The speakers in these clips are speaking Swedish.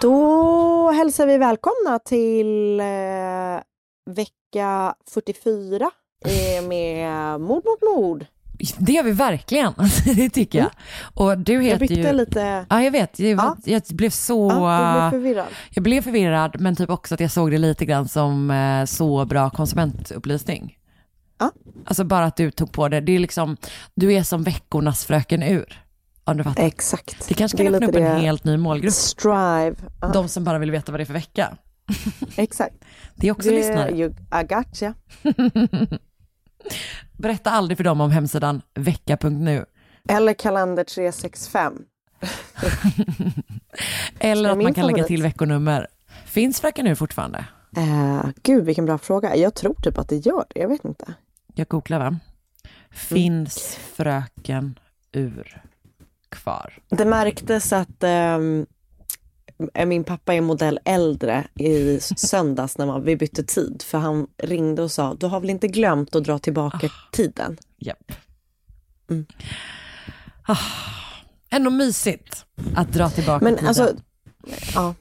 Då hälsar vi välkomna till eh, vecka 44 eh, med Mord mot mord. Det gör vi verkligen, det tycker jag. Och du Jag heter bytte ju... lite... Ja, jag vet. Jag, Ja. jag blev så... Ja, blev förvirrad. Jag blev förvirrad, men typ också att jag såg det lite grann som eh, så bra konsumentupplysning. Ja. Alltså bara att du tog på det. Det är liksom, du är som veckornas fröken ur. Om fattar. Exakt. Det kanske kan öppna upp en det. helt ny målgrupp. Strive. Ja, De som bara vill veta vad det är för vecka. exakt. Det är också Det, lyssnare. you, I gotcha. Berätta aldrig för dem om hemsidan vecka.nu. Eller kalender 365. Eller att man kan lägga till veckonummer. Finns fröken ur fortfarande? Eh, gud, vilken bra fråga. Jag tror typ att det gör det. Jag vet inte. Jag googlar va? Finns fröken ur kvar? Det märktes att ehm, min pappa är modell äldre i söndags när man, vi bytte tid. För han ringde och sa, du har väl inte glömt att dra tillbaka tiden? Japp. Mm. Ah, ändå mysigt att dra tillbaka Men tiden. alltså, ja.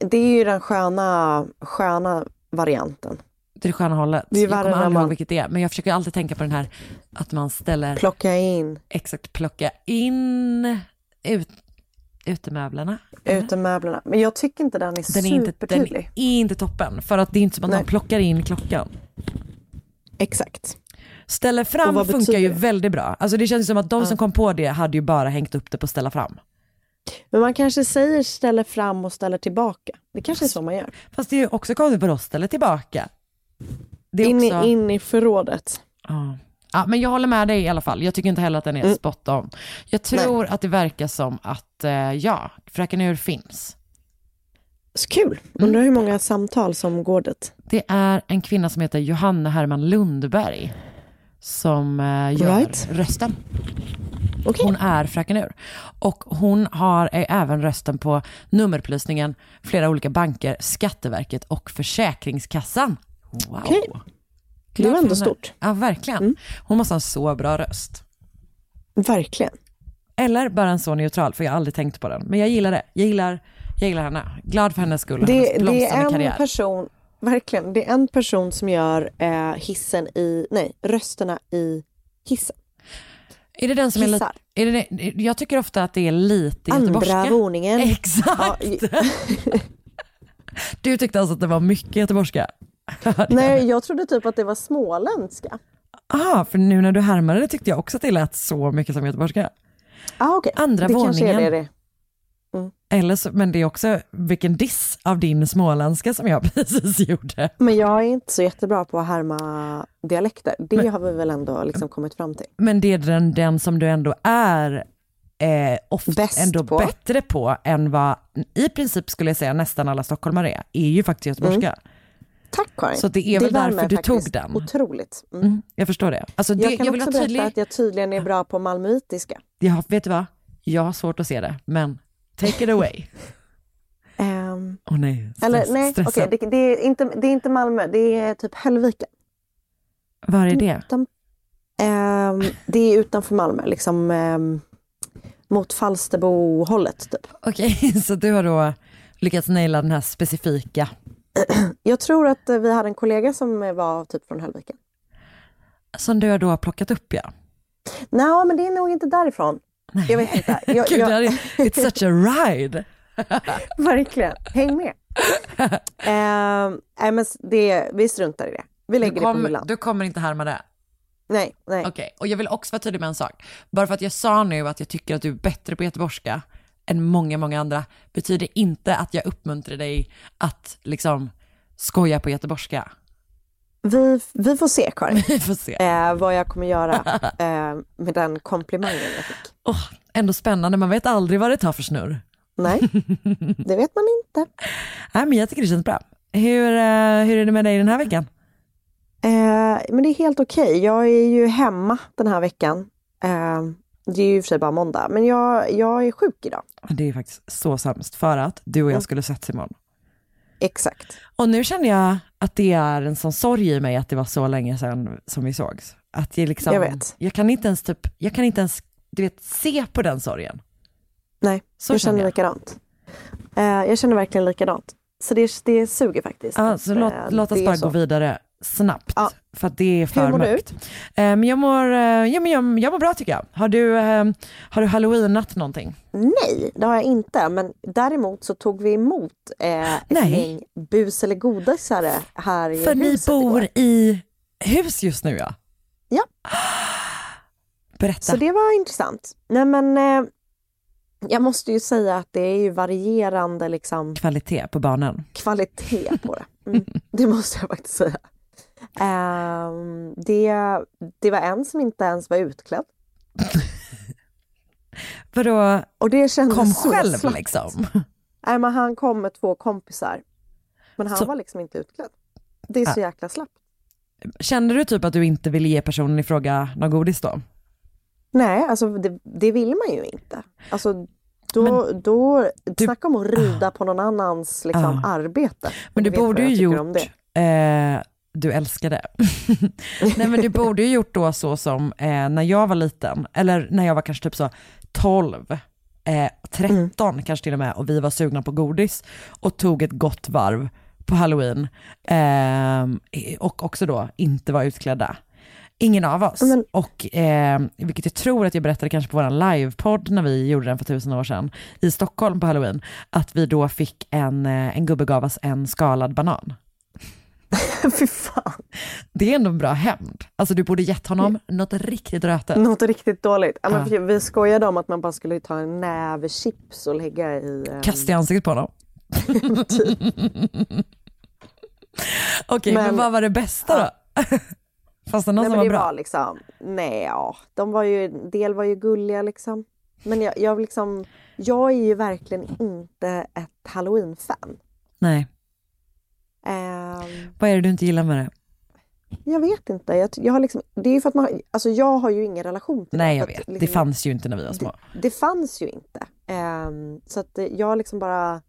Det är ju den sköna, sköna varianten. Är det sköna hållet. det är jag kommer aldrig man- ihåg vilket det är, men jag försöker alltid tänka på den här att man ställer, Plocka in exakt plocka in ut, utemöblerna. utemöblerna. Men jag tycker inte den är Den är, inte, den supertydlig. är inte toppen, för att det är inte som att Nej. man plockar in klockan. Exakt. Ställer fram funkar ju väldigt bra. Alltså det känns som att de Ja. som kom på det hade ju bara hängt upp det på ställa fram. Men man kanske säger ställer fram och ställer tillbaka. Det kanske är så man gör. Fast det är ju också konstigt vad de ställer tillbaka. Det är In, också... i, in i förrådet. Ja. Ja, men jag håller med dig i alla fall. Jag tycker inte heller att den är Mm. spot on. Jag tror att det verkar som att, eh, ja, Fröken Ur finns. Så kul. Mm. Undrar hur många samtal som går dit. Det är en kvinna som heter Johanna Herman Lundberg som eh, gör Right. rösten. Okej. Hon är Fröken Ur. Och hon har är även rösten på nummerupplysningen, flera olika banker, Skatteverket och Försäkringskassan. Wow. Okej. Det var ändå stort. Ja, verkligen. Mm. Hon måste ha en så bra röst. Verkligen. Eller bara en så neutral, för jag har aldrig tänkt på den. Men jag gillar det. Jag gillar, jag gillar henne. Glad för hennes skull och Det, hennes det är en karriär. person, verkligen, det är en person som gör eh, hissen i, nej, rösterna i hissen. Är det den som är lite, Hissar. är det- jag tycker ofta att det är lite göteborgska. Andra våningen. Exakt! Ja, Du tyckte alltså att det var mycket göteborgska? Nej, jag trodde typ att det var småländska. Ah, för nu när du härmade det tyckte jag också att det lät så mycket som göteborgska. Ah, okay. Andra det kanske är våningen. det det. Eller så, men det är också vilken diss av din småländska som jag precis gjorde. Men jag är inte så jättebra på att härma dialekter. Det har vi väl ändå liksom kommit fram till. Men det är den, den som du ändå är eh, ofta Bäst ändå på. bättre på än vad i princip skulle jag säga nästan alla stockholmare är, är ju faktiskt göteborgska. Tack Karin. Så det är väl värmer därför du tog den. Otroligt. Mm. Mm, jag förstår det. Alltså det Jag jag, kan vill också berätta tydlig. att jag tydligen är bra på malmöitiska. Ja, vet du vad? Jag har svårt att se det, men take it away. Ehm, Åh nej, stress, eller nej, stressad. det, det, är inte, det är inte Malmö, det är typ Höllviken. Var är det? Utan, ehm, det är utanför Malmö, liksom ehm, mot Falsterbo-hållet typ. Okej, så du har då lyckats naila den här specifika. Jag tror att eh, vi hade en kollega som eh, var typ från Höllviken. Som du då har plockat upp ja. Nej, men det är nog inte därifrån. Jag vet inte. Jag, Gud, jag, it's such a ride. verkligen, häng med. Ehm, nej, men det, vi struntar i det. Vi lägger Du, det på kom, hyllan. du kommer inte härma det. Nej, nej. Okej, och jag vill också vara tydlig med en sak. Bara för att jag sa nu att jag tycker att du är bättre på göteborgska än många, många andra, betyder inte att jag uppmuntrar dig att liksom skoja på göteborgska. Vi, vi får se Karin, Vi får se. eh, vad jag kommer göra eh, med den komplimangen jag fick. Åh, ändå spännande, man vet aldrig vad det tar för snurr. Nej, det vet man inte. Nej, men jag tycker det känns bra. Hur, eh, hur är det med dig den här veckan? Eh, men det är helt okej. Jag är ju hemma den här veckan. Det är ju i och för sig bara måndag, men jag, jag är sjuk idag. Det är faktiskt så sämst för att du och jag skulle setts imorgon. Exakt. Och nu känner jag att det är en sån sorg i mig att det var så länge sedan som vi sågs. Att jag liksom, Jag vet. Jag kan inte ens typ, jag kan inte ens, du vet, se på den sorgen. Nej, Så jag känner jag. likadant. Eh, jag känner verkligen likadant. Så det, det suger faktiskt. Ja, så låt, Eh, låt oss det bara så. gå vidare snabbt. Ja. För att det är för Hur mår du? mörkt. Eh, men jag mår, eh, ja, men jag, jag mår bra tycker jag. Har du, har du halloweenat någonting? Nej, det har jag inte. Men däremot så tog vi emot eh, ett Nej. gäng bus eller godisare här i För ni huset bor igår. i hus just nu ja? Ja. Berätta. Så det var intressant. Nej men eh, jag måste ju säga att det är ju varierande liksom Kvalitet på barnen. kvalitet på det. Mm, det måste jag faktiskt säga. Ehm, det, det var en som inte ens var utklädd. Vadå, Och det kändes kom så själv slappt. liksom? Nej men han kom med två kompisar. Men han Så- var liksom inte utklädd. Det är så jäkla slappt. Kände du typ att du inte ville ge personen i fråga någon godis då? Nej, alltså det, det vill man ju inte. Alltså då, då Du- snacka om att rida på någon annans liksom, Ah. arbete. Men du borde ju gjort, det. eh, du älskar det. Nej men du borde ju gjort då så som eh, när jag var liten, eller när jag var kanske typ så 12, eh, 13 kanske till och med, och vi var sugna på godis och tog ett gott varv på halloween eh, och också då inte var utklädda. Ingen av oss. Men- Och eh, vilket jag tror att jag berättade kanske på vår livepodd när vi gjorde den för tusen år sedan i Stockholm på halloween, att vi då fick en, eh, en gubbe gav oss en skalad banan. Fy fan, Det är ändå en bra hämnd. Alltså du borde gett honom något riktigt rötet. något riktigt dåligt. Ja, men Ja. Vi skojade om att man bara skulle ta en näve chips och lägga i... ehm, Kasta i ansiktet på honom. Okej, men, Men- vad var det bästa då? Fanns det någon Nej, som var det bra? var liksom, nej ja, de var ju, en del var ju gulliga liksom. Men jag, jag liksom, jag är ju verkligen inte ett halloween-fan. Nej, Ehm, vad är det du inte gillar med det? jag vet inte, jag, jag har liksom, det är ju för att man, alltså jag har ju ingen relation till Nej, det. jag för att vet. Det liksom- fanns ju inte när vi var små. Det, det fanns ju inte. Ehm, så att eh, jag liksom bara...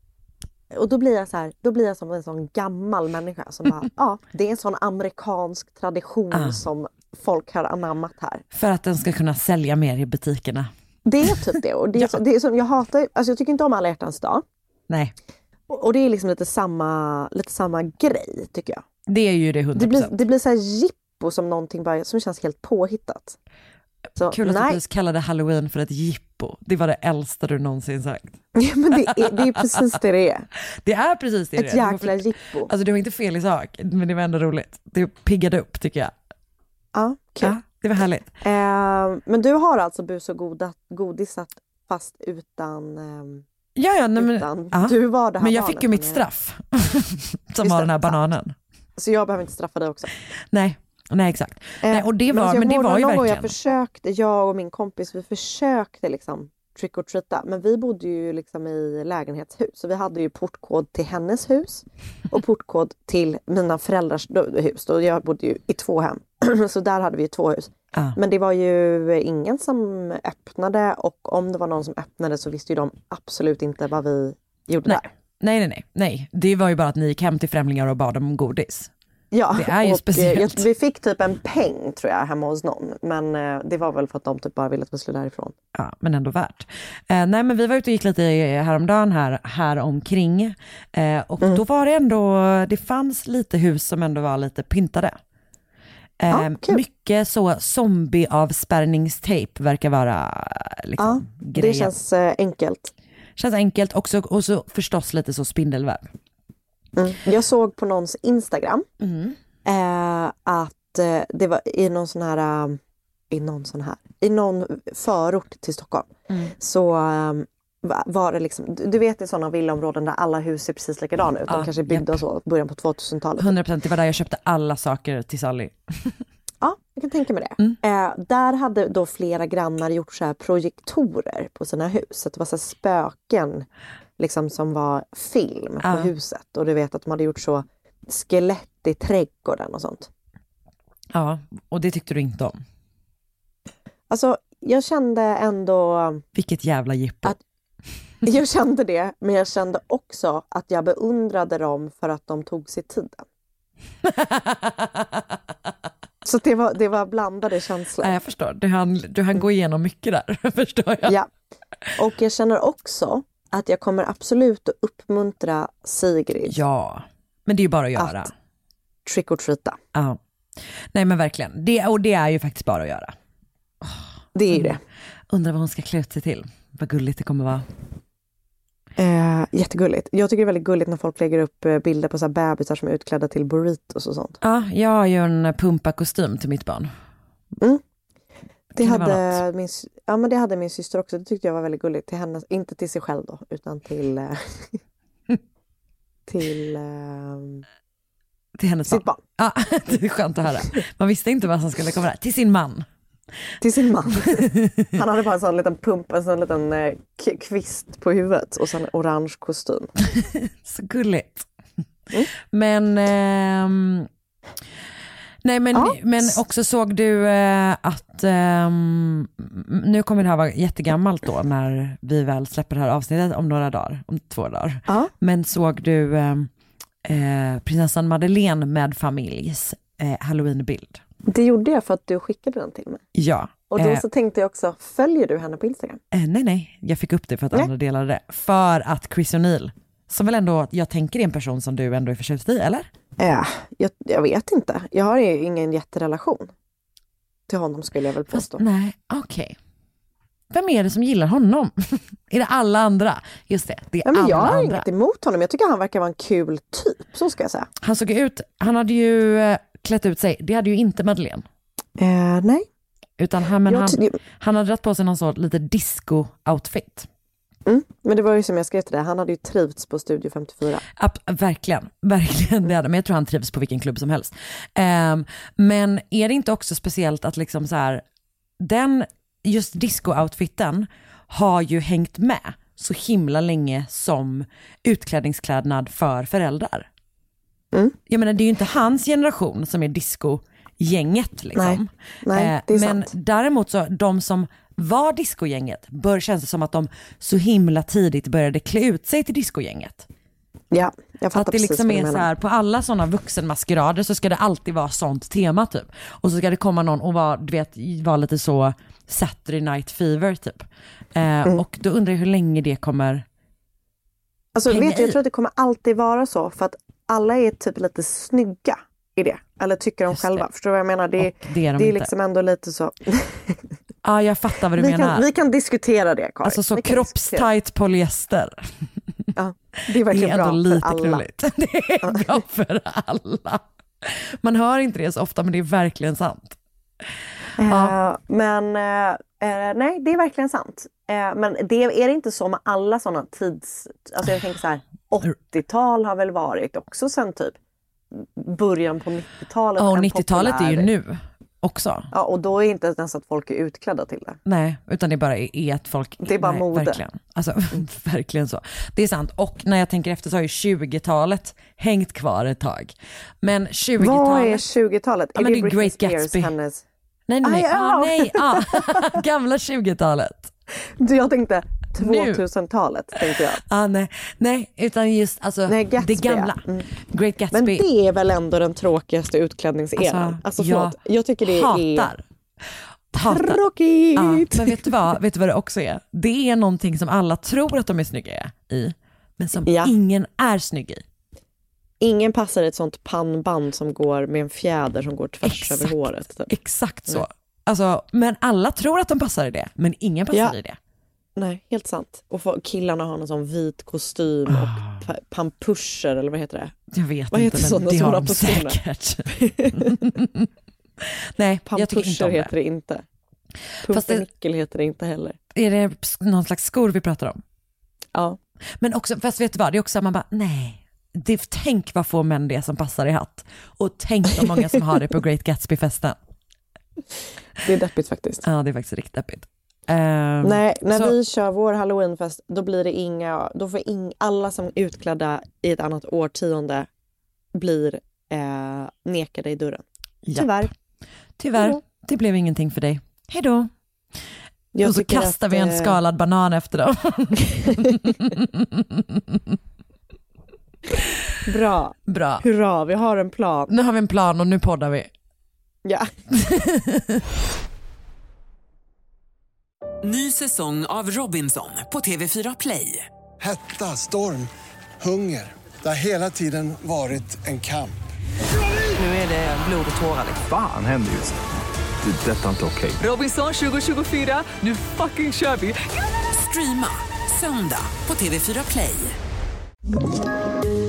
Och då blir jag så här, då blir jag som en sån gammal människa som bara, ja, det är en sån amerikansk tradition Ah. som folk har anammat här. För att den ska kunna sälja mer i butikerna. Det är typ det. Och det är, så, det är som, jag hatar, alltså jag tycker inte om alla hjärtans dag. Nej, Och, det är liksom lite samma, lite samma grej tycker jag. det är ju det 100%. Det blir, det blir så här jippo som någonting bara, som känns helt påhittat. Så, Kul att du precis kallade halloween för ett jippo. Det var det äldsta du någonsin sagt. men det är, det är precis det det är. Det är precis det Ett det är. Du jäkla jippo. Alltså du har inte fel i sak, men det var ändå roligt. Det piggade upp tycker jag. Ja, kul. Ja, det var härligt. Eh, men du har alltså bus och goda, godisat fast utan... ehm, Ja, ja, nej, men, utan ja. du var det här men jag fick ju mitt straff. som Just det, den här bananen. Så jag behöver inte straffa dig också. Nej, nej exakt. Eh, nej, och det men var, alltså, jag men det var ju verkligen. Jag försökte, jag och min kompis, vi försökte liksom trick or treata. Men vi bodde ju liksom i lägenhetshus. Så vi hade ju portkod till hennes hus och portkod till mina föräldrars hus. Och jag bodde ju i två hem. så där hade vi ju två hus. Ja. Men det var ju ingen som öppnade och om det var någon som öppnade så visste ju de absolut inte vad vi gjorde Nej. där. Nej, nej, nej, nej. Det var ju bara att ni gick hem till främlingar och bad om godis. Ja, Det är ju eh, speciellt. Jag, vi fick typ en peng tror jag hemma hos någon. Men eh, det var väl för att de typ bara ville att vi skulle därifrån. Ja, men ändå värt. Eh, nej, men vi var ute och gick lite häromdagen här, här omkring. Eh, och Mm. då var det ändå, det fanns lite hus som ändå var lite pyntade. Eh, Ja, kul. mycket så zombie-avspärrningstejp verkar vara Ja, liksom, det grejen. känns eh, enkelt. Känns enkelt också, och så förstås lite så spindelväv. Mm. Jag såg på någons Instagram Mm. eh, att eh, det var i någon sån här, eh, i någon sån här, i någon förort till Stockholm. Mm. Så eh, va- var det liksom, du vet i sådana villaområden där alla hus ser precis likadana ut. Ja, De kanske är byggda och så, början på 2000-talet. 100% det var där jag köpte alla saker till Sally. Ja, jag kan tänka mig det. Mm. Eh, där hade då flera grannar gjort så här projektorer på sina hus. Så det var så spöken liksom som var film Ja. på huset. Och du vet att de hade gjort så skelett i trädgården och sånt. Ja, och det tyckte du inte om. Alltså, jag kände ändå... Vilket jävla jippo. Att- Jag kände det, men jag kände också att jag beundrade dem för att de tog sig tiden. Så det var, det var blandade känslor. Nej, jag förstår, du hann, du hann gå igenom mycket där, förstår jag. Ja. Och jag känner också att jag kommer absolut att uppmuntra Sigrid Ja, men det är ju bara att göra. Att- trick or treata. Ja. Nej men verkligen, det, och det är ju faktiskt bara att göra. Det är ju det. Undrar vad hon ska klä ut sig till. Vad gulligt det kommer vara. Eh, jättegulligt. Jag tycker det är väldigt gulligt när folk lägger upp eh, bilder på så här bebisar som är utklädda till burritos och sånt. Ja, jag har ju en pumpa-kostym till mitt barn. Det Kan det vara hade, min, ja, men det hade min syster också. Det tyckte jag var väldigt gulligt. Till henne, inte till sig själv då, utan till, eh, till eh, Till hennes sitt barn. barn. Ja, det är skönt att höra. Man visste inte vad som skulle komma där. Till sin man. Till sin man. Han hade bara en sån liten pump, en sån liten eh, kvist på huvudet och sen en orange kostym. Så gulligt. Mm. Men, ehm, nej men, Ja. men också såg du eh, att, ehm, nu kommer det här vara jättegammalt då när vi väl släpper det här avsnittet om några dagar, om två dagar. Ja. Men såg du ehm, eh, prinsessan Madeleine med familjs eh, halloweenbild? Det gjorde jag för att du skickade den till mig. Ja. Och då Eh, så tänkte jag också, följer du henne på Instagram? Eh, nej, nej, jag fick upp det för att Nej. andra delade det. För att Chris O'Neill, som väl ändå, jag tänker är en person som du ändå är förtjust i, eller? Ja, jag, jag vet inte. Jag har ju ingen jätterelation till honom skulle jag väl Fast, påstå. nej, okej. Vem är det som gillar honom? är det alla andra? Just det, det är Ja, men alla jag har andra. inget emot honom. Jag tycker han verkar vara en kul typ, så ska jag säga. Han såg ut, han hade ju eh, klätt ut sig, det hade ju inte Madeleine. Eh, nej. Utan han, men han, han hade dragit på sig någon sorts lite disco-outfit. Mm. Men det var ju som jag skrev till dig, han hade ju trivts på Studio 54. Ab- verkligen, verkligen det hade Men jag tror han trivs på vilken klubb som helst. Ehm, men är det inte också speciellt att liksom så här, den, just disco-outfiten har ju hängt med så himla länge som utklädningsklädnad för föräldrar. Mm. Jag menar det är ju inte hans generation som är disco-gänget liksom. Nej, nej, Eh, det är men sant. däremot så de som var discogänget bör känns det som att de så himla tidigt började klä ut sig till discogänget. Ja, jag fattar Att det liksom är så här, på alla sådana vuxenmaskerader så ska det alltid vara sånt tema typ. Och så ska det komma någon och vara, du vet, vara lite så Saturday night fever typ. Eh, Mm. Och då undrar jag hur länge det kommer, Alltså, vet du, jag tror att det kommer alltid vara så, för att alla är typ lite snygga i det. Eller tycker de Just själva. det. Förstår du vad jag menar? Det, och det är de det är liksom ändå lite så. Ja jag fattar vad du Vi menar. kan, vi kan diskutera det, Karin. alltså så Vi kroppstajt polyester. Ja, det är Det verkligen är ändå bra lite för alla. klurigt. Det är bra för alla. Man hör inte det så ofta men det är verkligen sant. Eh, men eh, eh, nej, det är verkligen sant. Eh, men det är det inte så med alla sådana tids... Alltså jag tänker så här, 80-tal har väl varit också sen typ början på 90-talet. Ja, och en 90-talet är ju nu. också. Ja, och då är inte ens att folk är utklädda till det. Nej, utan det bara är, är att folk... Det är bara nej, mode. Verkligen. Alltså, verkligen så. Det är sant. Och när jag tänker efter så har ju 20-talet hängt kvar ett tag. Men 20-talet... Vad är 20-talet? Ja, men det är Britney Great Spears, Gatsby. Hennes... Nej, nej, nej. Ah, nej. Ah. Gamla 20-talet. Du, Jag tänkte Nu. 2000-talet, tänkte jag. Ah, nej, nej, utan just alltså, Nej, Gatsby, det gamla. Mm. Great Gatsby. Men det är väl ändå den tråkigaste utklädningseran? Alltså, förlåt, jag tycker det är hatar. Hatar. tråkigt. Ja, men vet du, vad, vet du vad det också är? Det är någonting som alla tror att de är snygga i, men som Ja. ingen är snygg i. Ingen passar ett sånt pannband som går med en fjäder som går tvärs Exakt. över håret. typ. Exakt så. Nej. Alltså, men alla tror att de passar i det, men ingen passar Ja. i det. Nej, helt sant. Och killarna har en sån vit kostym Ah. och pa- pampuscher eller vad heter det? Jag vet Vad inte, heter men det har de säkert. Nej, jag tycker inte om det. heter det inte. Pumpernickel heter det inte heller. Är det någon slags skor vi pratar om? Ja. Men också, fast vet du vad, det är också man bara, nej. Det, tänk vad få män det är som passar i hatt. Och tänk vad många som har det på Great Gatsby-festen. Det är deppigt faktiskt. Ja, det är faktiskt riktigt deppigt. Ehm, Nej, när så- vi kör vår halloweenfest då blir det inga, då får ing, alla som är utklädda i ett annat årtionde blir eh, nekade i dörren. Japp. Tyvärr. Tyvärr, Hejdå. det blev ingenting för dig. Hej då. Och så kastar att, vi en eh, skalad banan efter dem. Bra. Bra. Hurra, vi har en plan. Nu har vi en plan och nu poddar vi. Ja. Ny säsong av Robinson på TV4 Play. Hetta, storm, hunger. Det har hela tiden varit en kamp. Nu är det blod och tårar. Fan händer just nu. Det. är Detta är inte okej. Robinson 2024, nu fucking kör vi! Streama söndag på TV4 Play. Thank you.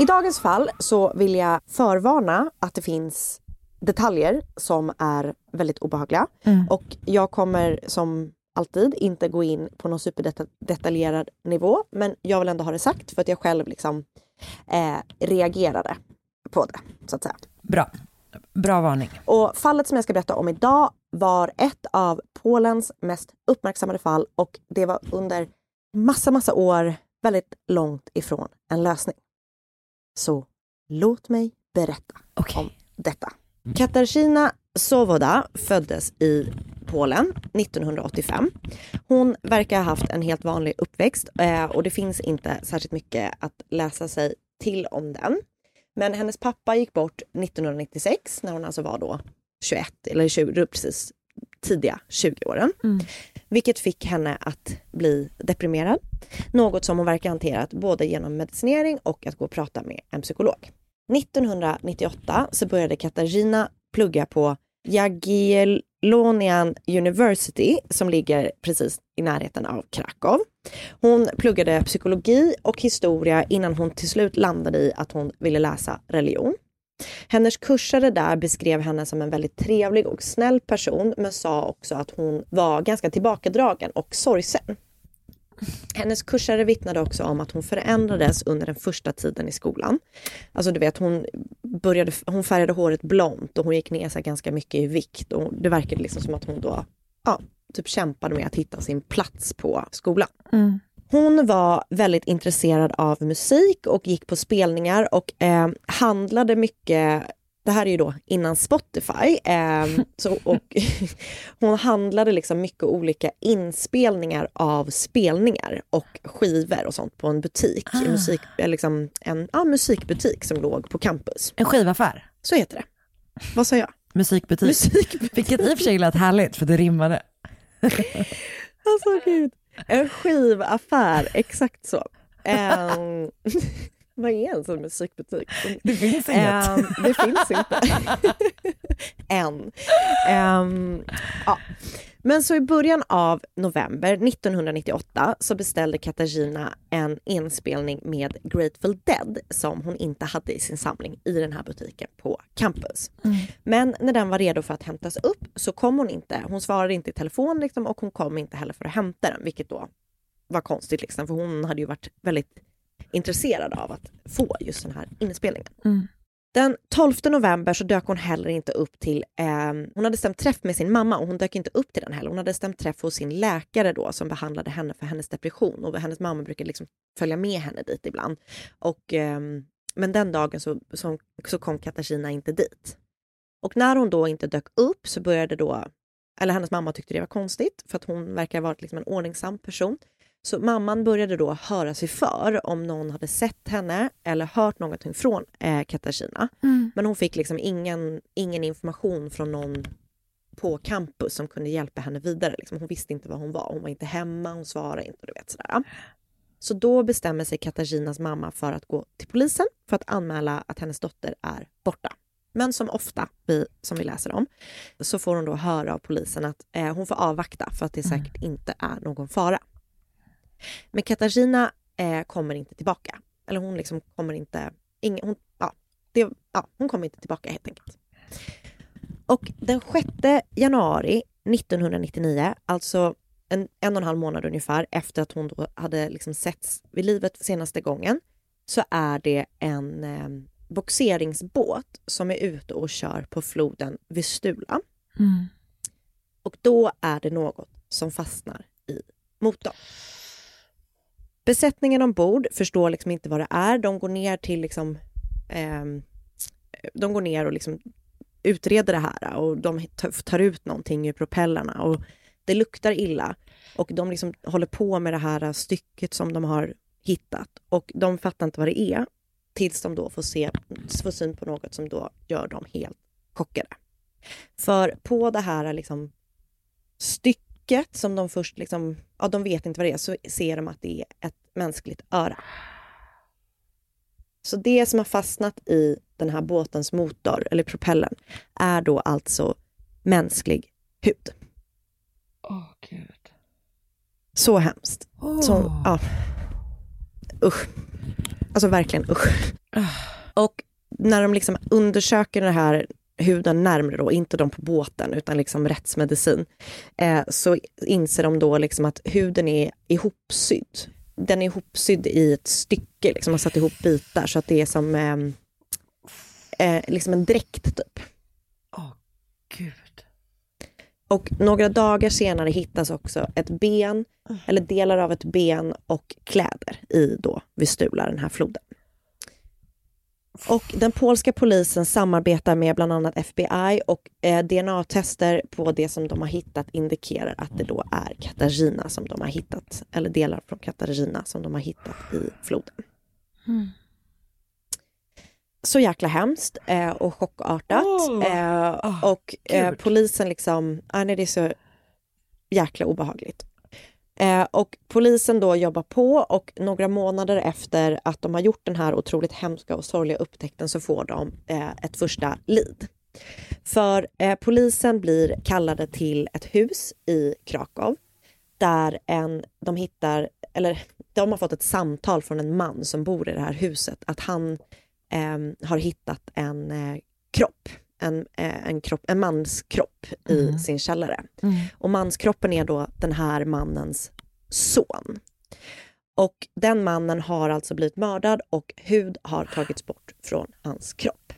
I dagens fall så vill jag förvarna att det finns detaljer som är väldigt obehagliga. Och jag kommer som alltid inte gå in på någon superdetaljerad nivå. Men jag vill ändå ha det sagt för att jag själv liksom eh, reagerade på det, så att säga. Bra. Bra varning. Och fallet som jag ska berätta om idag var ett av Polens mest uppmärksammade fall och det var under massa, massa år väldigt långt ifrån en lösning. Så låt mig berätta om detta. Katarzyna Sowoda föddes i Polen 1985. Hon verkar ha haft en helt vanlig uppväxt eh, och det finns inte särskilt mycket att läsa sig till om den. Men hennes pappa gick bort 1996 när hon alltså var då 21 eller 20, precis tidiga 20-åren. Vilket fick henne att bli deprimerad. Något som hon verkar hanterat både genom medicinering och att gå och prata med en psykolog. 1998 så började Katarzyna plugga på Jagiellonian University som ligger precis i närheten av Krakow. Hon pluggade psykologi och historia innan hon till slut landade i att hon ville läsa religion. Hennes kursare där beskrev henne som en väldigt trevlig och snäll person men sa också att hon var ganska tillbakadragen och sorgsen. Hennes kursare vittnade också om att hon förändrades under den första tiden i skolan. Alltså du vet, hon, började, hon färgade håret blont och hon gick ner sig ganska mycket i vikt. Och det verkade liksom som att hon då ja, typ kämpade med att hitta sin plats på skolan. Mm. Hon var väldigt intresserad av musik och gick på spelningar och eh, handlade mycket det här är ju då innan Spotify. Eh, så, och hon handlade liksom mycket olika inspelningar av spelningar och skivor och sånt på en butik. Ah. En, musik, eh, liksom en ja, musikbutik som låg på campus. En skivaffär. Så heter det. Vad sa jag? Musikbutik. Musikbutik. Vilket i och för sig lät härligt för det rimmade. Alltså gud. En skivaffär, exakt så. Ehm, Vad är ens en musikbutik? Det finns inget. Ehm, det finns inte. Än. Ehm, ja. Men så i början av november 1998 så beställde Katarina en inspelning med Grateful Dead som hon inte hade i sin samling i den här butiken på campus. Men när den var redo för att hämtas upp så kom hon inte. Hon svarade inte i telefon liksom, och hon kom inte heller för att hämta den, vilket då var konstigt liksom, för hon hade ju varit väldigt intresserad av att få just den här inspelningen. Den 12 november så dök hon heller inte upp till, eh, hon hade stämt träff med sin mamma och hon dök inte upp till den heller. Hon hade stämt träff hos sin läkare då som behandlade henne för hennes depression och hennes mamma brukade liksom följa med henne dit ibland. Och, eh, men den dagen så, så, så kom Katarina inte dit. Och när hon då inte dök upp så började då, eller hennes mamma tyckte det var konstigt för att hon verkar ha varit liksom en ordningsam person. Så mamman började då höra sig för om någon hade sett henne eller hört någonting från eh, Katarina. Men hon fick liksom ingen, ingen information från någon på campus som kunde hjälpa henne vidare. Liksom. Hon visste inte var hon var. Hon var inte hemma, hon svarade inte. Du vet, sådär. Så då bestämmer sig Katarinas mamma för att gå till polisen för att anmäla att hennes dotter är borta. Men som ofta, vi, som vi läser om, så får hon då höra av polisen att eh, hon får avvakta för att det säkert inte är någon fara. Men Katarina eh, kommer inte tillbaka. Eller hon liksom kommer inte... Ingen, hon, ja, det, ja, hon kommer inte tillbaka helt enkelt. Och den 6 januari 1999, alltså en, en och en halv månad ungefär efter att hon då hade liksom setts vid livet senaste gången, så är det en eh, boxeringsbåt som är ute och kör på floden Vistula. Mm. Och då är det något som fastnar i motorn. Besättningen ombord förstår liksom inte vad det är. De går ner till liksom, eh, de går ner och liksom utreder det här och de tar- tar ut någonting ur propellerna och det luktar illa. Och de liksom håller på med det här stycket som de har hittat och de fattar inte vad det är tills de då får, se, får syn på något som då gör dem helt chockade. För på det här liksom stycket som de först liksom, ja de vet inte vad det är, så ser de att det är ett mänskligt öra. Så det som har fastnat i den här båtens motor, eller propellen, är då alltså mänsklig hud. Åh gud. Så hemskt. Så, ja. Usch. Alltså verkligen usch. Och när de liksom undersöker den här huden närmre då, inte de på båten utan liksom rättsmedicin, eh, så inser de då liksom att huden är ihopsydd. Den är ihopsydd i ett stycke, liksom, man har satt ihop bitar så att det är som ehm, eh, liksom en dräkt typ. Gud. Och några dagar senare hittas också ett ben, eller delar av ett ben och kläder i då Vistula, den här floden. Och den polska polisen samarbetar med bland annat FBI och eh, DNA-tester på det som de har hittat indikerar att det då är Katarina som de har hittat, eller delar från Katarina som de har hittat i floden. Så jäkla hemskt eh, och chockartat. eh, och eh, polisen liksom, ah, nej, det är så jäkla obehagligt. Eh, och polisen då jobbar på och några månader efter att de har gjort den här otroligt hemska och sorgliga upptäckten så får de eh, ett första lead. För eh, polisen blir kallade till ett hus i Krakow där en, de hittar, eller de har fått ett samtal från en man som bor i det här huset att han eh, har hittat en eh, kropp, en, eh, en, kropp, en mans kropp i sin källare. Och manskroppen är då den här mannens son. Och den mannen har alltså blivit mördad och hud har tagits bort från hans kropp.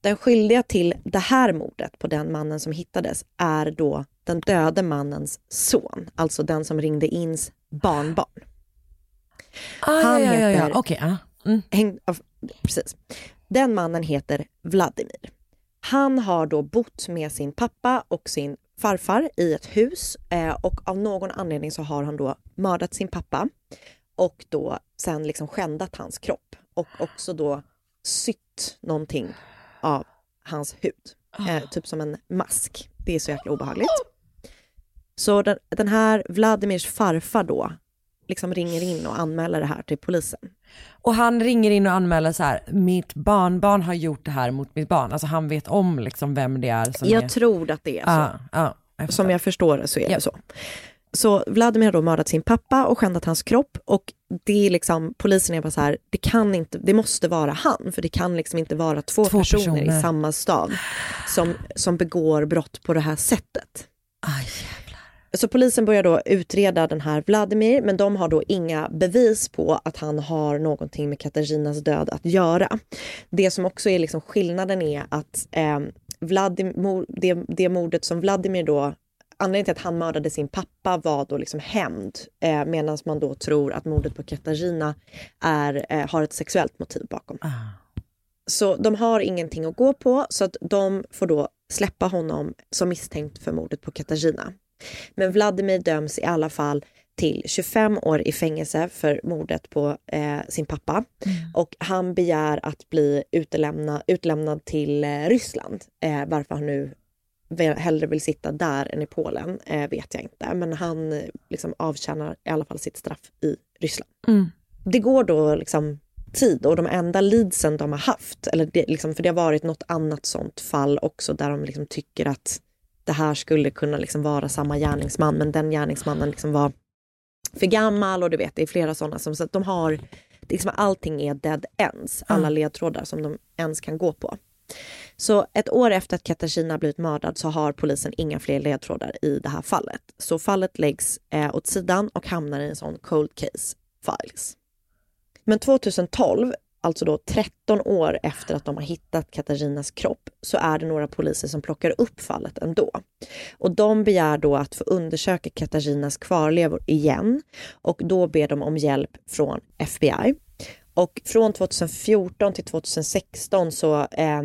Den skyldiga till det här mordet på den mannen som hittades är då den döde mannens son, alltså den som ringde ins barnbarn. Ah, ja, ja, ja, ja. Okej, ja. Mm. Häng, precis. Den mannen heter Vladimir. Han har då bott med sin pappa och sin farfar i ett hus eh, och av någon anledning så har han då mördat sin pappa och då sen liksom skändat hans kropp och också då sytt någonting av hans hud. Eh, typ som en mask. Det är så jäkla obehagligt. Så den, den här Vladimirs farfar då liksom ringer in och anmäler det här till polisen. Och han ringer in och anmäler så här, mitt barnbarn har gjort det här mot mitt barn. Alltså han vet om liksom vem det är som Jag är... tror att det är så. Ja, ja, jag Som jag förstår det så är det så. Så Vladimir har då mördat sin pappa och skändat hans kropp och det är liksom, polisen är bara så här, det kan inte, det måste vara han, för det kan liksom inte vara två, Två personer, personer. i samma stad som, som begår brott på det här sättet. Så polisen börjar då utreda den här Vladimir, men de har då inga bevis på att han har någonting med Katarinas död att göra. Det som också är liksom skillnaden är att eh, Vladimir, det, det mordet som Vladimir då Anledningen till att han mördade sin pappa var då liksom hämnd, eh, medan man då tror att mordet på Katarina är, eh, har ett sexuellt motiv bakom. Så de har ingenting att gå på, så att de får då släppa honom som misstänkt för mordet på Katarina. Men Vladimir döms i alla fall till 25 år i fängelse för mordet på eh, sin pappa. Och han begär att bli utelämna, utlämnad till eh, Ryssland. Eh, varför han nu hellre vill sitta där än i Polen eh, vet jag inte. Men han eh, liksom avtjänar i alla fall sitt straff i Ryssland. Mm. Det går då liksom tid och de enda leadsen de har haft, eller det, liksom, för det har varit något annat sånt fall också där de liksom tycker att det här skulle kunna liksom vara samma gärningsman men den gärningsmannen liksom var för gammal och du vet det är flera sådana som så att de har, liksom allting är dead ends, alla ledtrådar som de ens kan gå på. Så ett år efter att Katarina blivit mördad så har polisen inga fler ledtrådar i det här fallet. Så fallet läggs eh, åt sidan och hamnar i en sån cold case files. Men 2012, alltså då 13 år efter att de har hittat Katarinas kropp, så är det några poliser som plockar upp fallet ändå. Och de begär då att få undersöka Katarinas kvarlevor igen och då ber de om hjälp från FBI. Och från 2014 till 2016 så eh,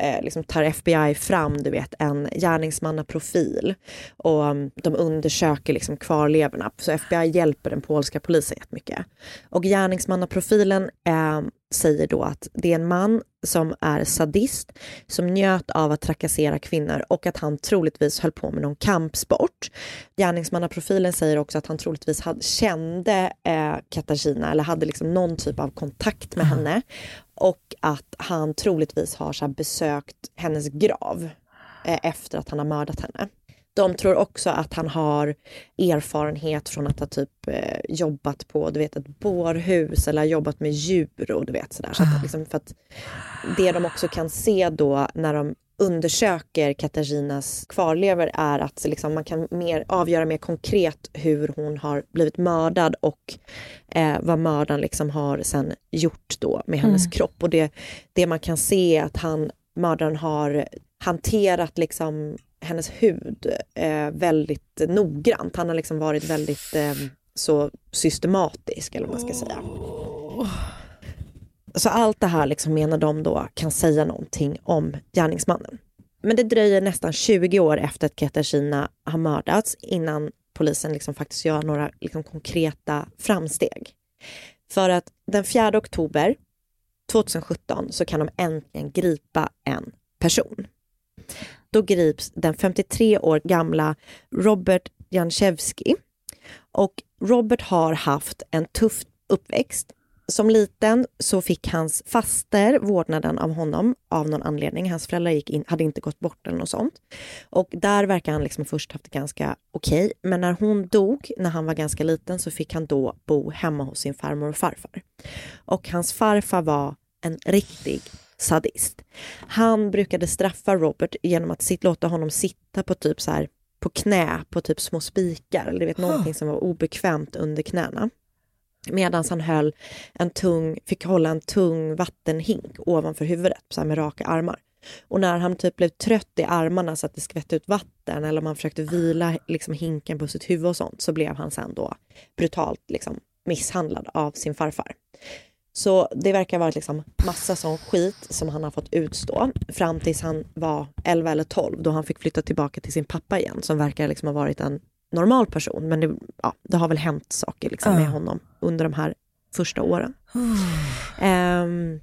eh, liksom tar FBI fram du vet, en gärningsmannaprofil och um, de undersöker liksom kvarlevorna. Så FBI hjälper den polska polisen jättemycket. Och gärningsmannaprofilen eh, säger då att det är en man som är sadist, som njöt av att trakassera kvinnor och att han troligtvis höll på med någon kampsport. Gärningsmannaprofilen säger också att han troligtvis hade, kände eh, Katarina eller hade liksom någon typ av kontakt med henne och att han troligtvis har så besökt hennes grav eh, efter att han har mördat henne. De tror också att han har erfarenhet från att ha typ eh, jobbat på du vet, ett bårhus eller jobbat med djur och du vet sådär. Så att, liksom, för att det de också kan se då när de undersöker Katarinas kvarlever är att liksom, man kan mer, avgöra mer konkret hur hon har blivit mördad och eh, vad mördaren liksom har sen gjort då med hennes Mm. kropp. Och det, det man kan se är att han, mördaren har hanterat liksom hennes hud eh, väldigt noggrant. Han har liksom varit väldigt eh, så systematisk eller vad man ska säga. Så allt det här liksom menar de då kan säga någonting om gärningsmannen. Men det dröjer nästan 20 år efter att Katarina har mördats innan polisen liksom faktiskt gör några liksom konkreta framsteg. För att den 4 oktober 2017 så kan de äntligen gripa en person. Då grips den 53 år gamla Robert Janczewski. Och Robert har haft en tuff uppväxt. Som liten så fick hans faster vårdnaden av honom av någon anledning. Hans föräldrar gick in, hade inte gått bort eller något sånt. Och där verkar han liksom först haft det ganska okej. Men när hon dog, när han var ganska liten, så fick han då bo hemma hos sin farmor och farfar. Och hans farfar var en riktig sadist. Han brukade straffa Robert genom att sit, låta honom sitta på typ så här på knä på typ små spikar eller du vet någonting som var obekvämt under knäna. Medan han höll en tung, fick hålla en tung vattenhink ovanför huvudet så här med raka armar. Och när han typ blev trött i armarna så att det skvätte ut vatten eller om han försökte vila liksom hinken på sitt huvud och sånt så blev han sen då brutalt liksom misshandlad av sin farfar. Så det verkar vara liksom massa sån skit som han har fått utstå fram tills han var 11 eller 12 då han fick flytta tillbaka till sin pappa igen som verkar liksom ha varit en normal person. Men det, ja, det har väl hänt saker liksom med Ja. honom under de här första åren. Ehm,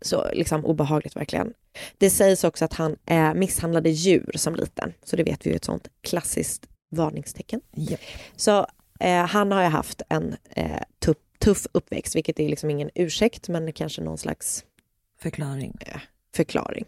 så liksom obehagligt verkligen. Det sägs också att han eh, misshandlade djur som liten. Så det vet vi ju ett sånt klassiskt varningstecken. Så eh, han har ju haft en eh, tuff, tuff uppväxt, vilket är liksom ingen ursäkt, men kanske någon slags Förklaring. eh, förklaring.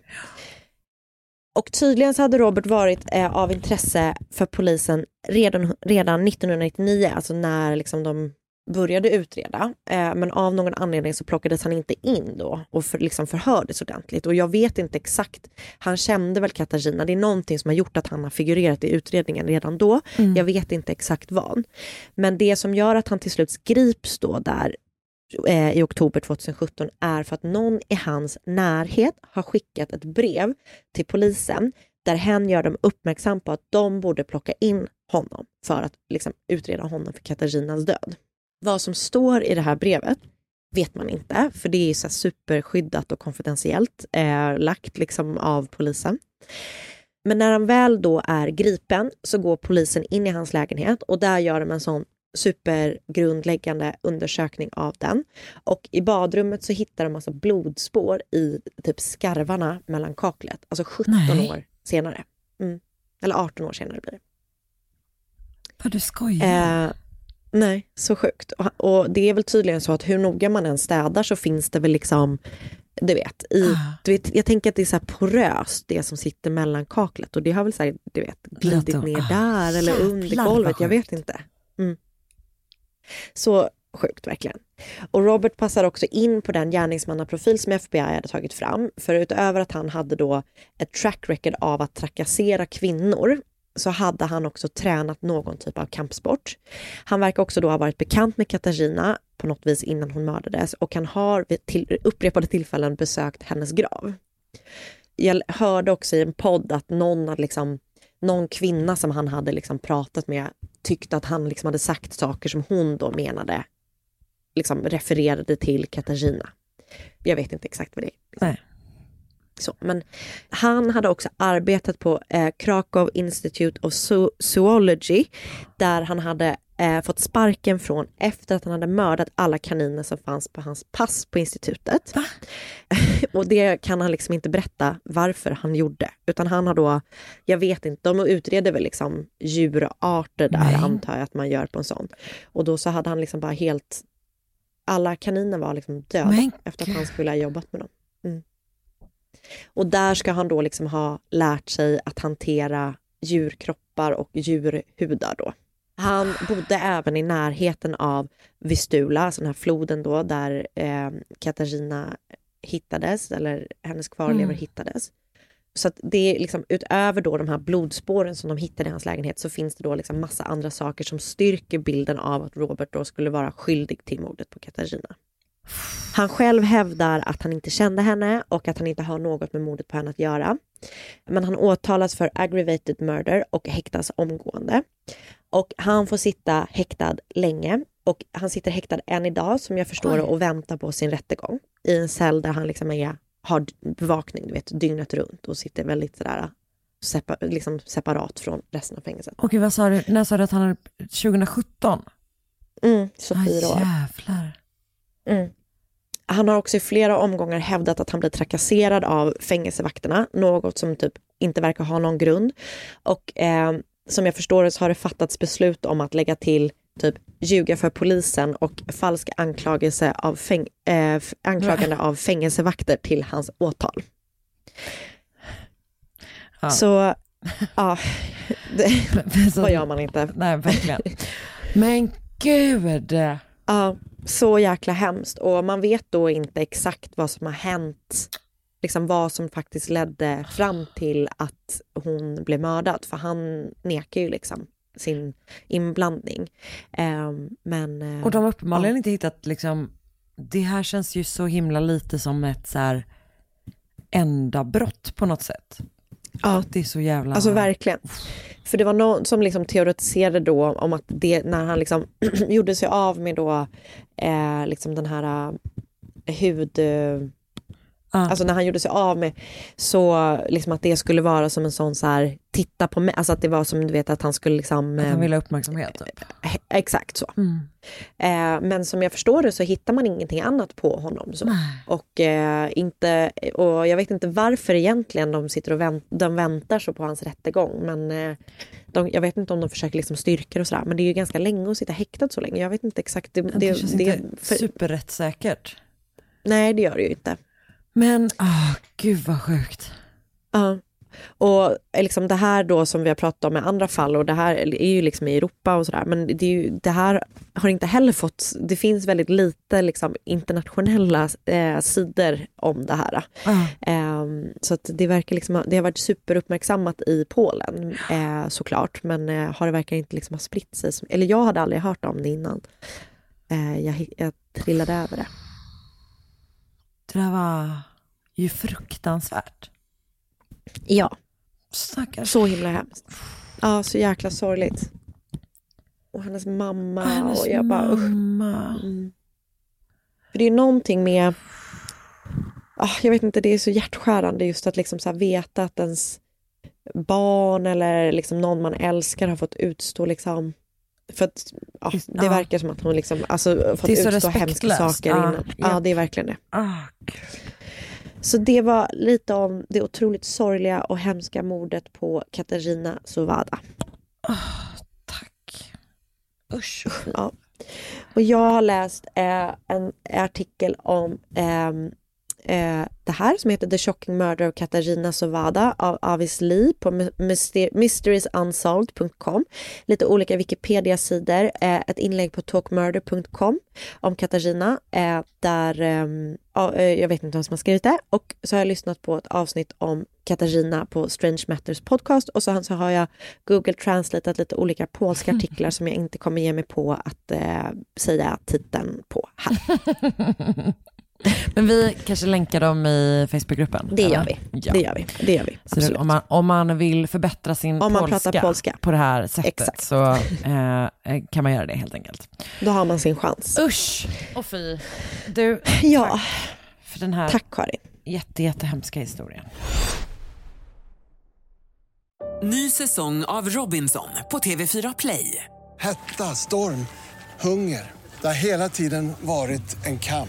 Och tydligen så hade Robert varit eh, av intresse för polisen redan, redan 1999, alltså när liksom de började utreda. Eh, men av någon anledning så plockades han inte in då och för, liksom förhördes ordentligt. Och jag vet inte exakt, han kände väl Katarina, det är någonting som har gjort att han har figurerat i utredningen redan då. Mm. Jag vet inte exakt vad. Men det som gör att han till slut grips då där Eh, i oktober 2017 är för att någon i hans närhet har skickat ett brev till polisen där hen gör dem uppmärksam på att de borde plocka in honom för att liksom, utreda honom för Katarinas död. Vad som står i det här brevet vet man inte, för det är så superskyddat och konfidentiellt eh, lagt liksom av polisen. Men när han väl då är gripen så går polisen in i hans lägenhet och där gör de en sån supergrundläggande undersökning av den. Och i badrummet så hittar de massa blodspår i typ skarvarna mellan kaklet. Alltså 17 Nej. år senare. Mm. Eller 18 år senare blir det. Vad du skojar? Eh, nej, så sjukt. Och, och det är väl tydligen så att hur noga man än städar så finns det väl liksom, du vet, i, Ah. du vet jag tänker att det är så poröst, det som sitter mellan kaklet och det har väl så här, du vet, glidit ner ah, där eller under golvet, jag vet inte. Mm. Så sjukt verkligen. Och Robert passar också in på den gärningsmannaprofil som FBI hade tagit fram. För utöver att han hade då ett track record av att trakassera kvinnor så hade han också tränat någon typ av kampsport. Han verkar också då ha varit bekant med Katarina på något vis innan hon mördades och han har vid till, upprepade tillfällen besökt hennes grav. Jag hörde också i en podd att någon, hade liksom, någon kvinna som han hade liksom pratat med tyckte att han liksom hade sagt saker som hon då menade liksom refererade till Katarina. Jag vet inte exakt vad det är. Nej. Så, men han hade också arbetat på eh, Krakow Institute of Zo- Zoology där han hade eh, fått sparken från efter att han hade mördat alla kaniner som fanns på hans pass på institutet. och det kan han liksom inte berätta varför han gjorde, utan han har då, jag vet inte, de utreder väl liksom djurarter där Nej. antar jag att man gör på en sån. Och då så hade han liksom bara helt, alla kaniner var liksom döda Men efter att han skulle ha jobbat med dem. Mm. Och där ska han då liksom ha lärt sig att hantera djurkroppar och djurhudar då. Han bodde även i närheten av Vistula, alltså den här floden då där eh, Katarina hittades, eller hennes kvarlevor Mm. hittades. Så att det är liksom utöver då de här blodspåren som de hittade i hans lägenhet så finns det då liksom massa andra saker som styrker bilden av att Robert då skulle vara skyldig till mordet på Katarina. Han själv hävdar att han inte kände henne och att han inte har något med mordet på henne att göra. Men han åtalas för aggravated murder och häktas omgående. Och han får sitta häktad länge och han sitter häktad än idag som jag förstår det och väntar på sin rättegång i en cell där han liksom är, har bevakning du vet, dygnet runt och sitter väldigt sådär sepa, liksom separat från resten av fängelset. Okej, vad sa du? När sa du att han är 2017? Mm, så Ah, fyra år. jävlar. Mm. Han har också i flera omgångar hävdat att han blir trakasserad av fängelsevakterna, något som typ inte verkar ha någon grund. Och eh, som jag förstår det så har det fattats beslut om att lägga till typ ljuga för polisen och falsk anklagelse av fäng- f- anklagande av fängelsevakter till hans åtal. Ja. Så, ja, det, Så- vad gör man inte? Nej, verkligen. Men gud. Ja, så jäkla hemskt. Och man vet då inte exakt vad som har hänt, liksom vad som faktiskt ledde fram till att hon blev mördad. För han nekar ju liksom sin inblandning. Ehm, men... eh, Och de har uppenbarligen inte hittat liksom, det här känns ju så himla lite som ett så här enda brott på något sätt. Ja. Det är så jävla... Alltså verkligen. För det var någon som liksom teoretiserade då om att det, när han liksom gjorde sig av med då eh, liksom den här eh, hud... Eh, Alltså när han gjorde sig av med, så liksom att det skulle vara som en sån så här, titta på mig, alltså att det var som du vet att han skulle liksom... Att han eh, ville ha uppmärksamhet typ. he- Exakt så. Mm. Eh, men som jag förstår det så hittar man ingenting annat på honom. Så. Och, eh, inte, och jag vet inte varför egentligen de sitter och vänt, de väntar så på hans rättegång. Men eh, de, jag vet inte om de försöker liksom styrka det och sådär. Men det är ju ganska länge att sitta häktad så länge. Jag vet inte exakt. Det, Det, känns inte för- superrättssäkert. Nej det gör det ju inte. Men, ah, gud vad sjukt. Ja. Och eh, liksom det här då som vi har pratat om med andra fall och det här är ju liksom i Europa och sådär men det, ju, det här har inte heller fått, det finns väldigt lite liksom internationella eh, sidor om det här. Ehm, så att det verkar liksom, det har varit superuppmärksammat i Polen eh, såklart men eh, har det verkar inte liksom ha spritt sig, som- eller jag hade aldrig hört om det innan. Eh, jag, jag trillade över det. Det där var ju fruktansvärt. Ja. Stackars. Så himla hemskt. Ja, så jäkla sorgligt. Och hennes mamma. Hennes och jag bara, usch. mamma. Mm. För det är någonting med, ah, jag vet inte, det är så hjärtskärande just att liksom så här veta att ens barn eller liksom någon man älskar har fått utstå liksom för att ja, det Ja. verkar som att hon liksom, alltså, fått utstå hemska saker Ja, innan. Ja, ja. det är verkligen det. Ah, Så det var lite om det otroligt sorgliga och hemska mordet på Katarina Sovada. Usch. Ja. Och jag har läst eh, en artikel om ehm, eh, det här som heter The Shocking Murder of Katarina Sovada av Avis Lee på myster- mysteriesunsolved.com. Lite olika Wikipedia-sidor, eh, ett inlägg på talkmurder.com om Katarina eh, där, ehm, eh, jag vet inte vem som har skrivit det och så har jag lyssnat på ett avsnitt om Katarina på Strange Matters podcast och så, så har jag Google translateat lite olika polska artiklar som jag inte kommer ge mig på att eh, säga titeln på här. Men vi kanske länkar dem i Facebookgruppen? Det gör vi. Ja. Det gör vi. Det gör vi. Så om, man, om man vill förbättra sin Om man polska, pratar polska. på det här sättet Exakt. så eh, eh, kan man göra det helt enkelt. Då har man sin chans. Usch och fy. Du, Ja. tack för den här Tack Karin. jätte, jättehemska historien. Ny säsong av Robinson på TV4 Play. Hetta, storm, hunger. Det har hela tiden varit en kamp.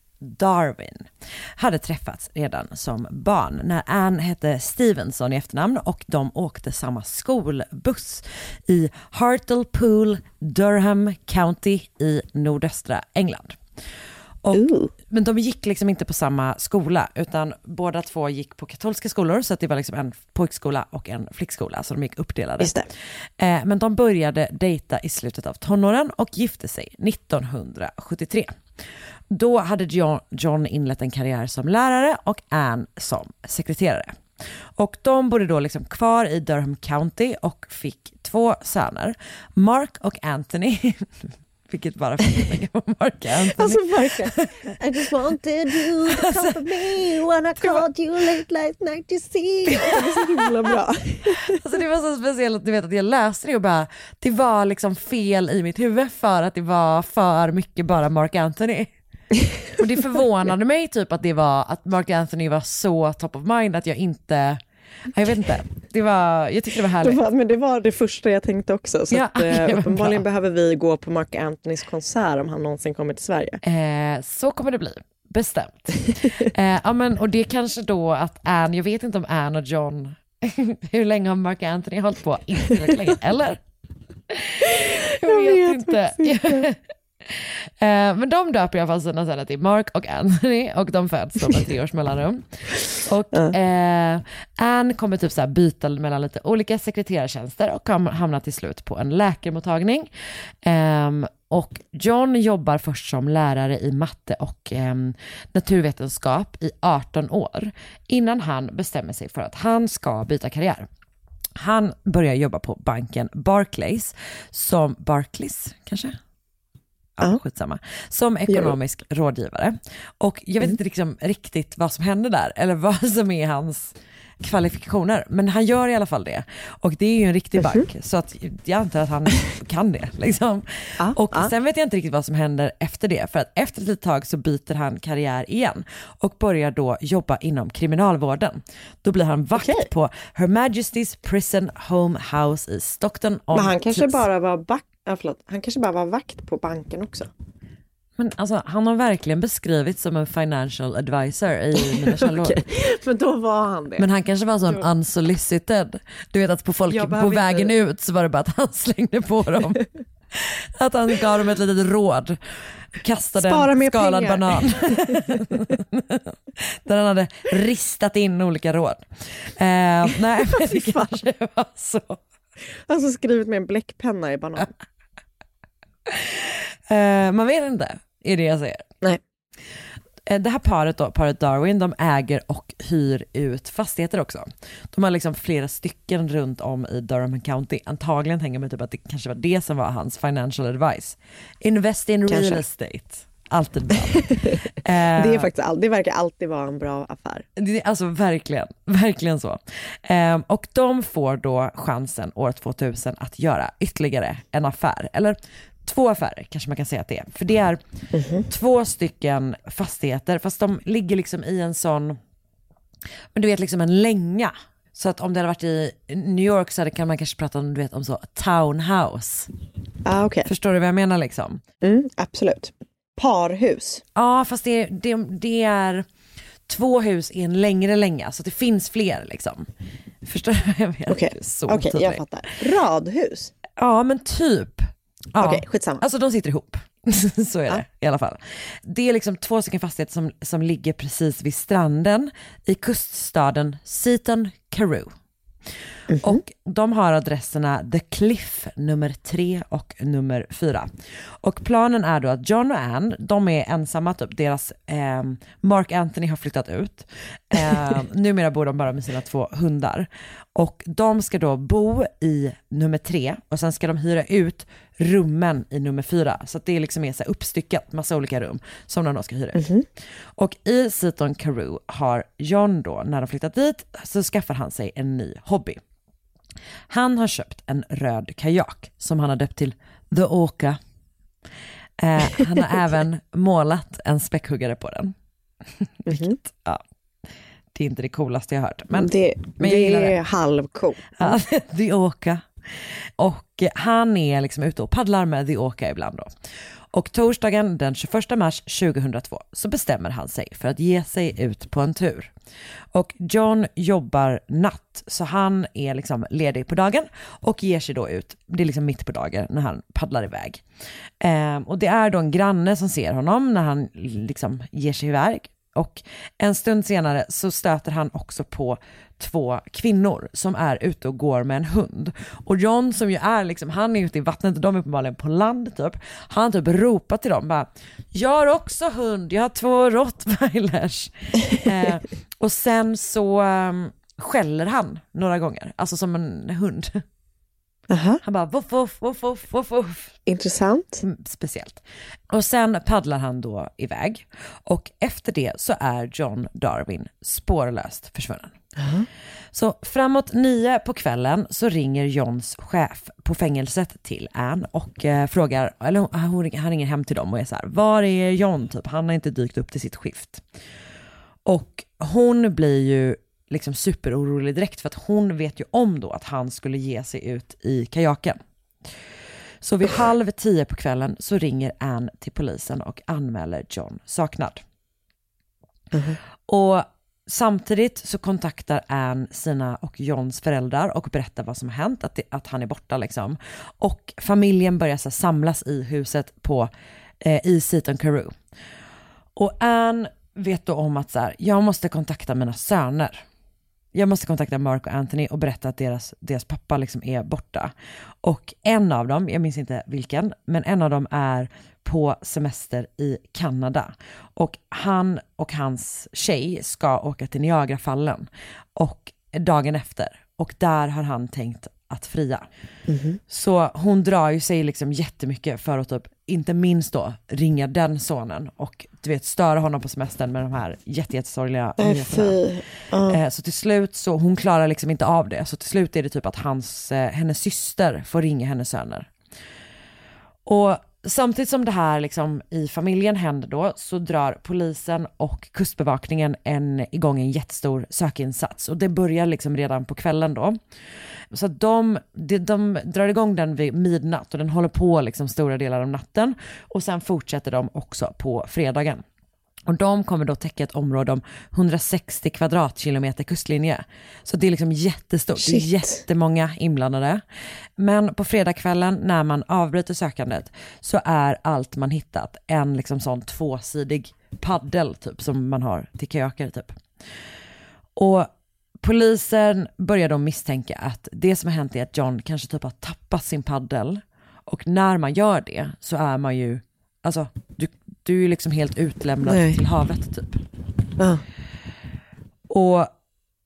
Darwin hade träffats redan som barn när Anne hette Stevenson i efternamn och de åkte samma skolbuss i Hartlepool, Durham County i nordöstra England. Och, men de gick liksom inte på samma skola utan båda två gick på katolska skolor så att det var liksom en pojkskola och en flickskola så de gick uppdelade. Eh, men de började dejta i slutet av tonåren och gifte sig 1973. Då hade John, John inlett en karriär som lärare och Anne som sekreterare. Och de bodde då liksom kvar i Durham County och fick två söner, Mark och Anthony. Vilket bara fick på Mark Anthony. Alltså verkligen. I just wanted you to comfort me when I called you late last night to see. Det är så himla bra. Alltså det var så speciellt, du vet att jag läste det och bara, det var liksom fel i mitt huvud för att det var för mycket bara Mark Anthony. Och det förvånade mig typ att det var, att Mark Anthony var så top of mind att jag inte, jag vet inte, det var, jag tyckte det var Det härligt. var, men det var det första jag tänkte också. Så Ja, att, det eh, uppenbarligen bra. behöver vi gå på Mark Anthonys konsert om han någonsin kommer till Sverige. Eh, så kommer det bli, bestämt. eh, ja, men, och det kanske då att Anne, jag vet inte om Anne och John, hur länge har Mark Anthony hållit på? Inte tillräckligt länge, eller? Jag, Jag vet, vet inte. inte. Eh, men de döper i alla fall sina söner till Mark och Anthony och de föds då med tre års mellanrum. Och eh, Anne kommer typ så byta mellan lite olika sekreterartjänster och hamnar till slut på en läkarmottagning. Ehm, och John jobbar först som lärare i matte och ehm, naturvetenskap i 18 år innan han bestämmer sig för att han ska byta karriär. Han börjar jobba på banken Barclays som Barclays kanske? Ja, skitsamma. Som ekonomisk rådgivare. Och jag vet inte liksom riktigt vad som händer där eller vad som är hans kvalifikationer. Men han gör i alla fall det. Och det är ju en riktig bank. Så att jag antar att han kan det. Liksom. och sen vet jag inte riktigt vad som händer efter det. För att efter ett litet tag så byter han karriär igen. Och börjar då jobba inom kriminalvården. Då blir han vakt på Her Majesty's Prison Home House i Stockton on Men han kanske bara var back, ja, förlåt, han kanske bara var vakt på banken också. Men alltså, han har verkligen beskrivits som en financial advisor i mina källor. Okej, Men då var han det. Men han kanske var sån unsolicited. Du vet att på folk på vägen inte- ut så var det bara att han slängde på dem. att han gav dem ett litet råd. Kastade Spara en skalad pengar. banan. Där han hade ristat in olika råd. Eh, nej men det kanske var så. Alltså skrivit med en bläckpenna i banan. Eh, man vet inte, är det jag säger. Nej. Eh, Det här paret då, paret Darwin, de äger och hyr ut fastigheter också. De har liksom flera stycken runt om i Durham County. Antagligen tänker man typ att det kanske var det som var hans financial advice. Invest in real Kanske. estate. Alltid bra. Det är Eh, faktiskt all, det verkar alltid vara en bra affär. det alltså verkligen, verkligen så. Ehm, och de får då chansen år 2000 att göra ytterligare en affär, eller två affärer kanske man kan säga att det är. För det är två stycken fastigheter, fast de ligger liksom i en sån, men du vet liksom en länga. Så att om det hade varit i New York så hade, kan man kanske prata om, du vet, om så townhouse. Ah, okay. Förstår du vad jag menar liksom? Mm, absolut. Parhus. Ja, fast det, det, det är två hus i en längre länga, så det finns fler liksom. Förstår du jag menar? Okej, Så Okej, jag fattar. Radhus. Ja, men typ. Ja. Okej, skitsamma. Alltså de sitter ihop. Så är det i alla fall. Det är liksom två stycken fastigheter som, som ligger precis vid stranden i kuststaden Seaton Carew. Mhm. Och de har adresserna The Cliff nummer tre och nummer fyra. Och planen är då att John och Anne, de är ensamma, typ deras eh, Mark Anthony har flyttat ut. Eh, numera bor de bara med sina två hundar. Och de ska då bo i nummer tre och sen ska de hyra ut rummen i nummer fyra. Så att det liksom är så uppstyckat, massa olika rum som de då ska hyra ut. Och i Seaton Carew har John då, när de flyttat dit, så skaffar han sig en ny hobby. Han har köpt en röd kajak som han har döpt till The Oka. Eh, han har även målat en späckhuggare på den. Vilket, ja, det är inte det coolaste jag hört. Men, det men jag det gillar är det. halvcool. Ja, The Oka. Och han är liksom ute och paddlar med The Oka ibland då. Och torsdagen den 21 mars 2002 så bestämmer han sig för att ge sig ut på en tur. Och John jobbar natt så han är liksom ledig på dagen och ger sig då ut, det är liksom mitt på dagen när han paddlar iväg. Ehm, och det är då en granne som ser honom när han liksom ger sig iväg och en stund senare så stöter han också på två kvinnor som är ute och går med en hund. Och John som ju är liksom, han är ute i vattnet, de är uppenbarligen på land typ. Han typ ropar till dem bara, jag har också hund, jag har två rottweilers. eh, och sen så um, skäller han några gånger, alltså som en hund. Han bara voff, voff, voff, voff, voff, voff. Intressant. Mm, Speciellt. Och sen paddlar han då iväg och efter det så är John Darwin spårlöst försvunnen. Så framåt nio på kvällen så ringer Johns chef på fängelset till Anne och eh, frågar, eller hon, han ringer hem till dem och är så här, var är John typ? Han har inte dykt upp till sitt skift. Och hon blir ju liksom superorolig direkt för att hon vet ju om då att han skulle ge sig ut i kajaken. Så vid halv tio på kvällen så ringer Anne till polisen och anmäler John saknad. Och samtidigt så kontaktar Anne sina och Johns föräldrar och berättar vad som har hänt, att, det, att han är borta liksom. Och familjen börjar så samlas i huset på eh, i Seaton Carew. Och Anne vet då om att så här, jag måste kontakta mina söner. Jag måste kontakta Mark och Anthony och berätta att deras, deras pappa liksom är borta. Och en av dem, jag minns inte vilken, men en av dem är på semester i Kanada. Och han och hans tjej ska åka till Niagarafallen och dagen efter. Och där har han tänkt att fria. Så hon drar ju sig liksom jättemycket för att typ, inte minst då, ringa den sonen och du vet störa honom på semestern med de här jätte- jättesorgliga Nej, nyheterna. Eh, Så till slut så, hon klarar liksom inte av det, så till slut är det typ att hans, eh, hennes syster får ringa hennes söner. Och samtidigt som det här liksom i familjen händer då så drar polisen och kustbevakningen en, igång en jättestor sökinsats och det börjar liksom redan på kvällen då. Så att de, de, de drar igång den vid midnatt och den håller på liksom stora delar av natten och sen fortsätter de också på fredagen. Och de kommer då täcka ett område om 160 kvadratkilometer kustlinje. Så det är liksom jättestort, det är Shit. jättemånga inblandade. Men på fredagskvällen när man avbryter sökandet så är allt man hittat en liksom sån tvåsidig paddel typ som man har till kajaker typ. Och polisen börjar då misstänka att det som har hänt är att John kanske typ har tappat sin paddel. Och när man gör det så är man ju, alltså du, du är ju liksom helt utlämnad Nej. till havet typ. Ja. Och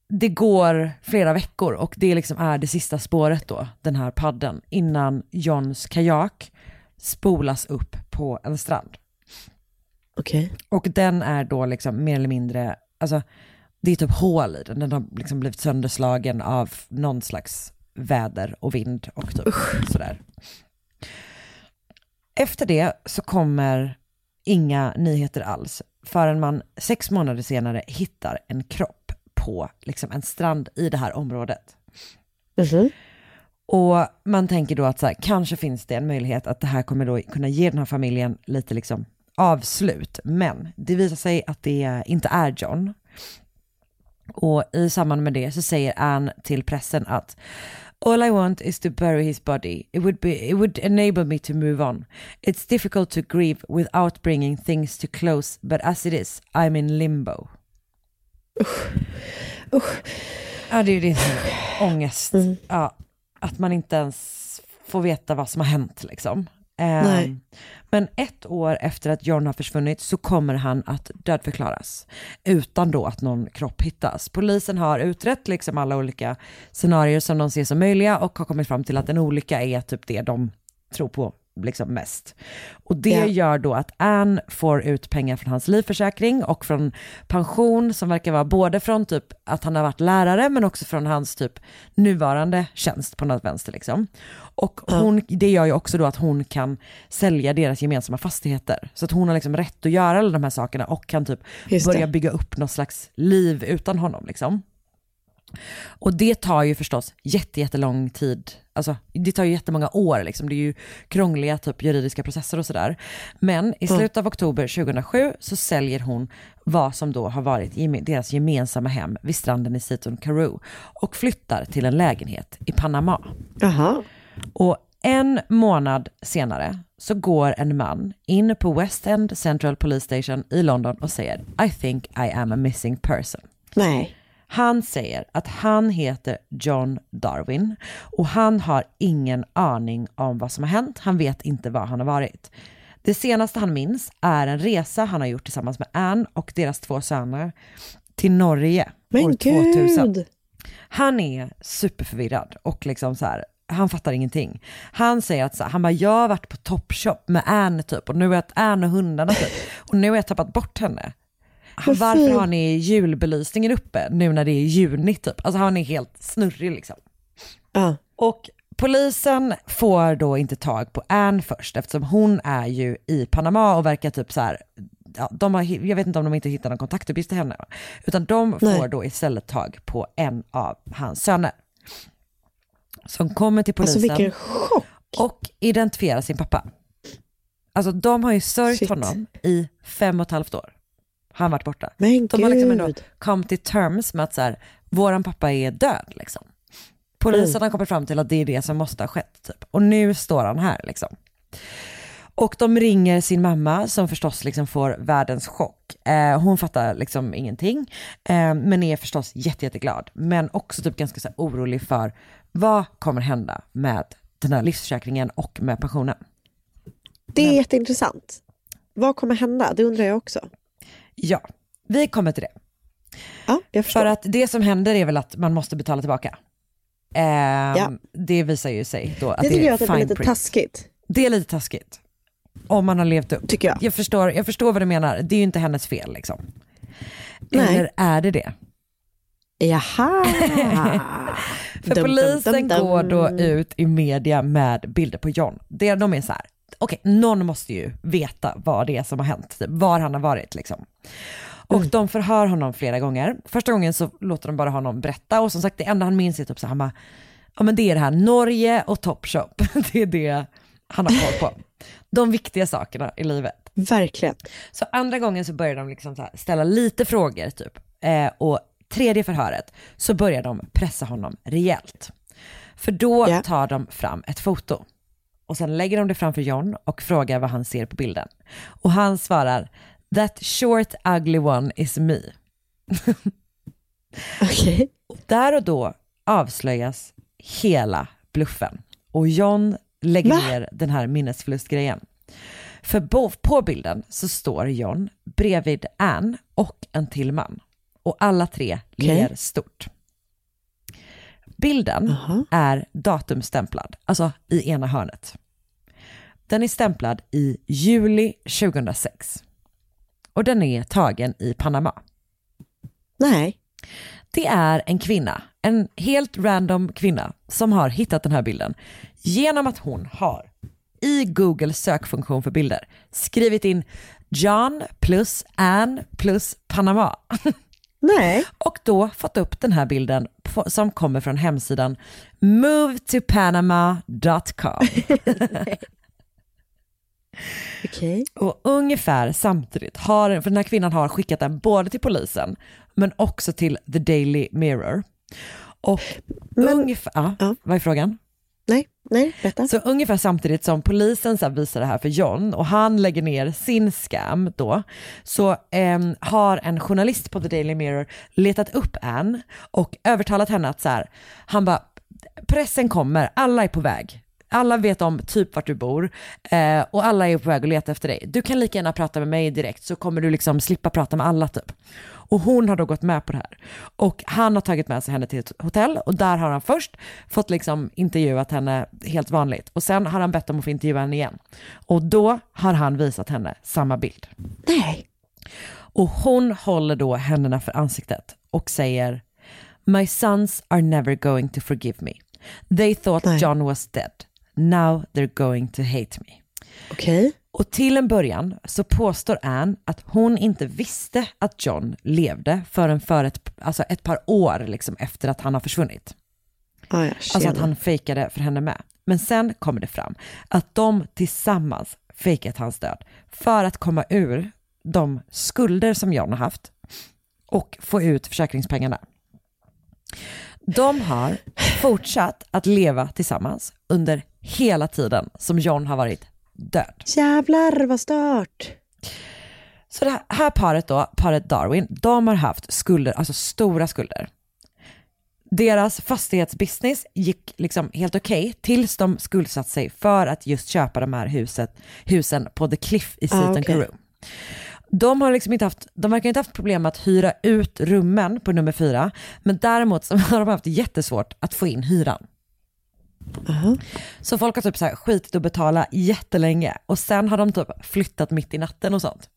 det går flera veckor och det liksom är det sista spåret då, den här padden, innan Johns kajak spolas upp på en strand. Okej. Och den är då liksom mer eller mindre, alltså det är typ hål i den, den har liksom blivit sönderslagen av någon slags väder och vind och typ sådär. Efter det så kommer inga nyheter alls förrän man sex månader senare hittar en kropp på liksom en strand i det här området. Mhm. Och man tänker då att så här, kanske finns det en möjlighet att det här kommer då kunna ge den här familjen lite liksom avslut. Men det visar sig att det inte är John. Och i samband med det så säger Anne till pressen att All I want is to bury his body. It would, be, it would enable me to move on. It's difficult to grieve without bringing things to close, but as it is, I'm in limbo. Ja, det är ju din ångest. Ja, att man inte ens får veta vad som har hänt liksom. Um, Nej. Ehm, men ett år efter att John har försvunnit så kommer han att dödförklaras. Utan då att någon kropp hittas. Polisen har utrett liksom alla olika scenarier som de ser som möjliga och har kommit fram till att en olycka är typ det de tror på liksom mest. Och det Ja. gör då att Anne får ut pengar från hans livförsäkring och från pension som verkar vara både från typ att han har varit lärare men också från hans typ nuvarande tjänst på något vänster liksom. Och hon, det gör ju också då att hon kan sälja deras gemensamma fastigheter. Så att hon har liksom rätt att göra alla de här sakerna och kan typ börja bygga upp något slags liv utan honom liksom. Och det tar ju förstås jätte, jättelång tid, alltså det tar ju jättemånga år liksom, det är ju krångliga typ juridiska processer och sådär. Men i Mm. slutet av oktober 2007 så säljer hon vad som då har varit geme- deras gemensamma hem vid stranden i Seaton Carew och flyttar till en lägenhet i Panama. Jaha. Och en månad senare så går en man in på West End Central Police Station i London och säger I think I am a missing person. Nej. Han säger att han heter John Darwin och han har ingen aning om vad som har hänt. Han vet inte var han har varit. Det senaste han minns är en resa han har gjort tillsammans med Anne och deras två söner till Norge Men år 2000. gud. Han är superförvirrad och liksom så här, han fattar ingenting. Han säger att så här, han bara, jag har varit på Topshop med Anne typ och nu har jag Anne och hundarna typ och nu har jag tappat bort henne. Men Varför har ni julbelysningen uppe nu när det är juni typ? Alltså han är helt snurrig liksom. Ja. Och polisen får då inte tag på Anne först eftersom hon är ju i Panama och verkar typ så här, ja, de har, jag vet inte om de inte hittar någon kontaktuppgift till henne, utan de får Nej. då istället tag på en av hans söner. Som kommer till Alltså polisen vilken chock. och identifierar sin pappa. Alltså de har ju sörjt Shit. honom i fem och ett halvt år. Han varit borta. Men De har liksom ändå kommit till terms med att så här, våran pappa är död liksom. Polisen Mm. har kommit fram till att det är det som måste ha skett typ. Och nu står han här liksom. Och de ringer sin mamma som förstås liksom får världens chock. Eh, hon fattar liksom ingenting, eh, men är förstås jätte, jätteglad. Men också typ ganska så här orolig för vad kommer hända med den här livsförsäkringen och med pensionen. Det är jätteintressant. Vad kommer hända? Det undrar jag också. Ja, vi kommer till det. Ja, jag förstår. För att det som händer är väl att man måste betala tillbaka. Eh, Ja. Det visar ju sig då att Det det, är jag att det är lite print. taskigt. Det är lite taskigt. Om man har levt upp. Tycker jag. Jag förstår, jag förstår vad du menar. Det är ju inte hennes fel liksom. Nej. Eller är det det? Jaha. För Dum, polisen dum, dum, går då ut i media med bilder på John. Det, de är så här, okej, någon måste ju veta vad det är som har hänt, typ, var han har varit liksom. Och Mm. de förhör honom flera gånger. Första gången så låter de bara honom berätta och som sagt det enda han minns är typ så här, han bara, ja men det är det här Norge och Topshop, det är det han har koll på. De viktiga sakerna i livet. Verkligen. Så andra gången så börjar de liksom så ställa lite frågor typ. Eh, och tredje förhöret så börjar de pressa honom rejält. För då Ja. tar de fram ett foto. Och sen lägger de det framför John och frågar vad han ser på bilden. Och han svarar, that short ugly one is me. Okej. Där och då avslöjas hela bluffen. Och John lägger Va? ner den här minnesförlustgrejen. För på bilden så står John bredvid Anne och en till man. Och alla tre Okej. ler stort. Bilden Aha. är datumstämplad, alltså i ena hörnet. Den är stämplad i juli 2006. Och den är tagen i Panama. Nej. Det är en kvinna, en helt random kvinna som har hittat den här bilden genom att hon har i Google sökfunktion för bilder skrivit in John plus Anne plus Panama. Nej. Och då fått upp den här bilden på- som kommer från hemsidan movetopanama.com. Okej. Och ungefär samtidigt har, för den här kvinnan har skickat den både till polisen men också till The Daily Mirror. Och ungefär, ja, vad är frågan? Nej, nej, berätta. Så ungefär samtidigt som polisen så visar det här för John och han lägger ner sin scam då, så eh, har en journalist på The Daily Mirror letat upp Anne och övertalat henne att så här, han bara, pressen kommer, alla är på väg. Alla vet om typ vart du bor eh, och alla är på väg att leta efter dig. Du kan lika gärna prata med mig direkt så kommer du liksom slippa prata med alla typ. Och hon har då gått med på det här. Och han har tagit med sig henne till ett hotell och där har han först fått liksom intervjuat henne helt vanligt. Och sen har han bett om att få intervjua henne igen. Och då har han visat henne samma bild. Nej. Och hon håller då händerna för ansiktet och säger My sons are never going to forgive me. They thought John was dead. Now they're going to hate me. Okej. Och till en början så påstår Anne att hon inte visste att John levde förrän för ett, alltså ett par år liksom efter att han har försvunnit. Ah, ja, Alltså att han fejkade för henne med. Men sen kommer det fram att de tillsammans fejkat hans död för att komma ur de skulder som John har haft och få ut försäkringspengarna. De har fortsatt att leva tillsammans under hela tiden som John har varit död. Jävlar vad stört. Så det här- paret då, paret Darwin, de har haft skulder, alltså stora skulder. Deras fastighetsbusiness gick liksom helt okej tills de skuldsatt sig för att just köpa de här huset, husen på The Cliff i Ah, Seaton okej. Karoo. De har liksom inte haft, de verkar inte haft problem med att hyra ut rummen på nummer fyra, men däremot så har de haft jättesvårt att få in hyran. Uh-huh. Så folk har typ så här skitit att betala jättelänge och sen har de typ flyttat mitt i natten och sånt.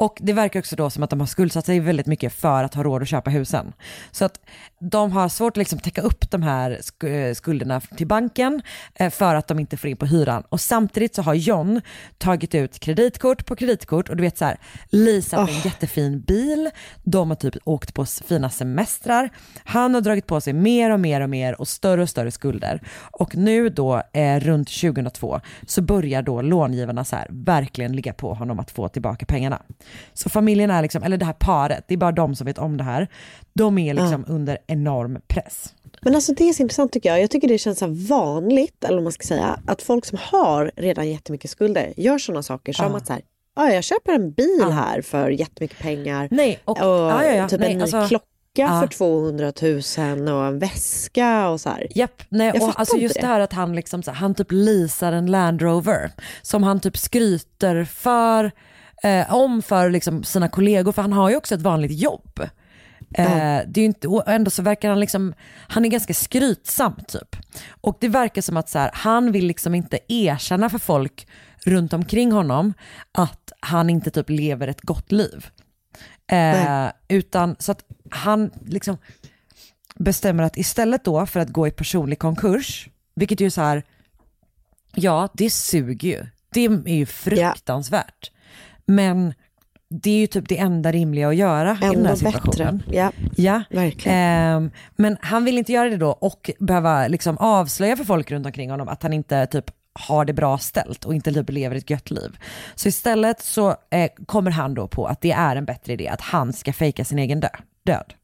Och det verkar också då som att de har skuldsatt sig väldigt mycket för att ha råd att köpa husen. Så att de har svårt att liksom täcka upp de här eh, skulderna till banken eh, för att de inte får in på hyran. Och samtidigt så har John tagit ut kreditkort på kreditkort och du vet så här, leasat en jättefin bil, de har typ åkt på fina semestrar, han har dragit på sig mer och mer och mer och större och större skulder. Och nu då eh, runt 2002 så börjar då långivarna så här verkligen ligga på honom att få tillbaka pengarna. Så familjen är liksom, eller det här paret, det är bara de som vet om det här. De är liksom under enorm press. Men alltså det är så intressant tycker jag. Jag tycker det känns så vanligt, eller vad man ska säga, att folk som har redan jättemycket skulder gör sådana saker som Ja. att så här, ja, jag köper en bil här för jättemycket pengar. Nej, och, ja, ja, ja, typ nej, en ny alltså- klocka Ja. för 200 000 och en väska och så här. Japp, nej, Jag och alltså just det. det här att han liksom, så han typ leasar en Land Rover som han typ skryter för, eh, om för liksom sina kollegor, för han har ju också ett vanligt jobb. Eh, det är inte, och ändå så verkar han liksom, han är ganska skrytsam typ. Och det verkar som att så här, han vill liksom inte erkänna för folk runt omkring honom att han inte typ lever ett gott liv. Eh, utan så att han liksom bestämmer att istället då för att gå i personlig konkurs, vilket ju är så här, ja det suger ju, det är ju fruktansvärt. Men det är ju typ det enda rimliga att göra i den Ändå här situationen. bättre. Ja, Ja, verkligen. Ehm, men han vill inte göra det då och behöva liksom avslöja för folk runt omkring honom att han inte typ har det bra ställt och inte typ lever ett gött liv. Så istället så eh, kommer han då på att det är en bättre idé att han ska fejka sin egen dö död.